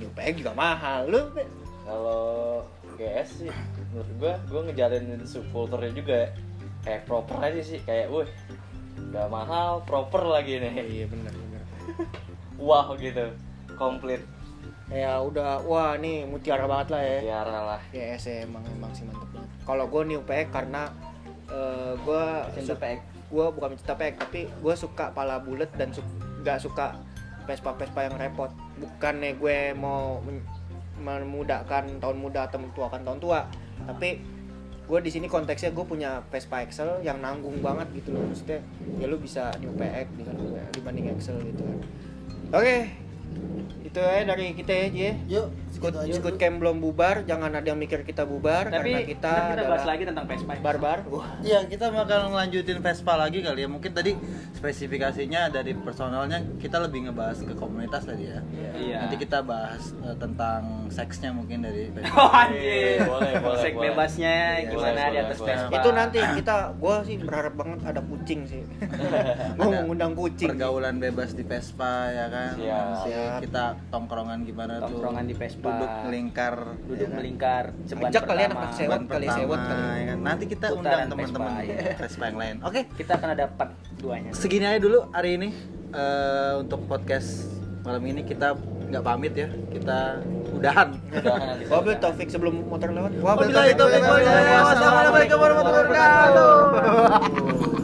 Speaker 1: new pack juga mahal. Lu?
Speaker 3: Kalau GS sih menurut gua gua ngejalanin subkulturnya juga kayak proper aja sih. Kayak wih udah mahal proper lagi nih.
Speaker 1: Iya benar benar
Speaker 3: wah gitu. Komplit.
Speaker 1: Ya udah. Wah nih mutiara banget lah ya.
Speaker 3: Tiara lah.
Speaker 1: Ya sih emang emang sih mantep banget. Kalau gue new pack karena eh gue gue bukan mencinta pack tapi gue suka pala bulat dan su gak suka Vespa yang repot. Bukannya gue mau memudahkan tahun muda atau mentuakan tahun tua tapi gue di sini konteksnya gue punya Vespa Excel yang nanggung banget gitu loh. Maksudnya ya lu bisa new pack dibanding Excel gitu kan. Oke itu ya dari kita ya Ji
Speaker 2: yuk
Speaker 1: Squid, Squid Camp belum bubar, jangan ada yang mikir kita bubar
Speaker 4: tapi
Speaker 1: karena kita,
Speaker 4: kita, kita bahas lagi tentang Vespa
Speaker 1: barbar. Wah,
Speaker 2: ya kita bakal ngelanjutin Vespa lagi kali ya mungkin tadi spesifikasinya dari personalnya kita lebih ngebahas ke komunitas tadi ya
Speaker 4: Iya.
Speaker 2: nanti kita bahas eh, tentang seksnya mungkin dari Vespa
Speaker 4: oh anjir
Speaker 3: Boleh, boleh,
Speaker 4: seks
Speaker 3: boleh.
Speaker 4: bebasnya
Speaker 2: Iya,
Speaker 4: gimana
Speaker 3: boleh,
Speaker 4: di atas
Speaker 3: boleh,
Speaker 4: Vespa
Speaker 1: itu nanti kita, gue sih berharap banget ada kucing sih. gue mau ngundang kucing.
Speaker 2: pergaulan bebas di Vespa ya kan
Speaker 3: Siap.
Speaker 2: Nanti
Speaker 1: Siap.
Speaker 2: kita tongkrongan gimana
Speaker 4: Tongkrongan
Speaker 2: tuh
Speaker 4: di Vespa.
Speaker 2: duduk melingkar
Speaker 4: duduk
Speaker 2: ya kan?
Speaker 4: melingkar ceban
Speaker 1: Ajak kalian anak sewot kali, sewot kali.
Speaker 2: ya kan? nanti kita
Speaker 4: Putaran
Speaker 2: undang teman-teman
Speaker 4: Vespa, ya.
Speaker 2: Vespa yang lain oke
Speaker 4: kita akan ada part duanya
Speaker 2: segini aja dulu hari ini Eh, untuk podcast malam ini kita nggak pamit ya kita udahan
Speaker 1: Wabil Taufik sebelum motor lewat.
Speaker 2: Wabillahi taufiq wal hidayah. Wassalamualaikum warahmatullahi wabarakatuh.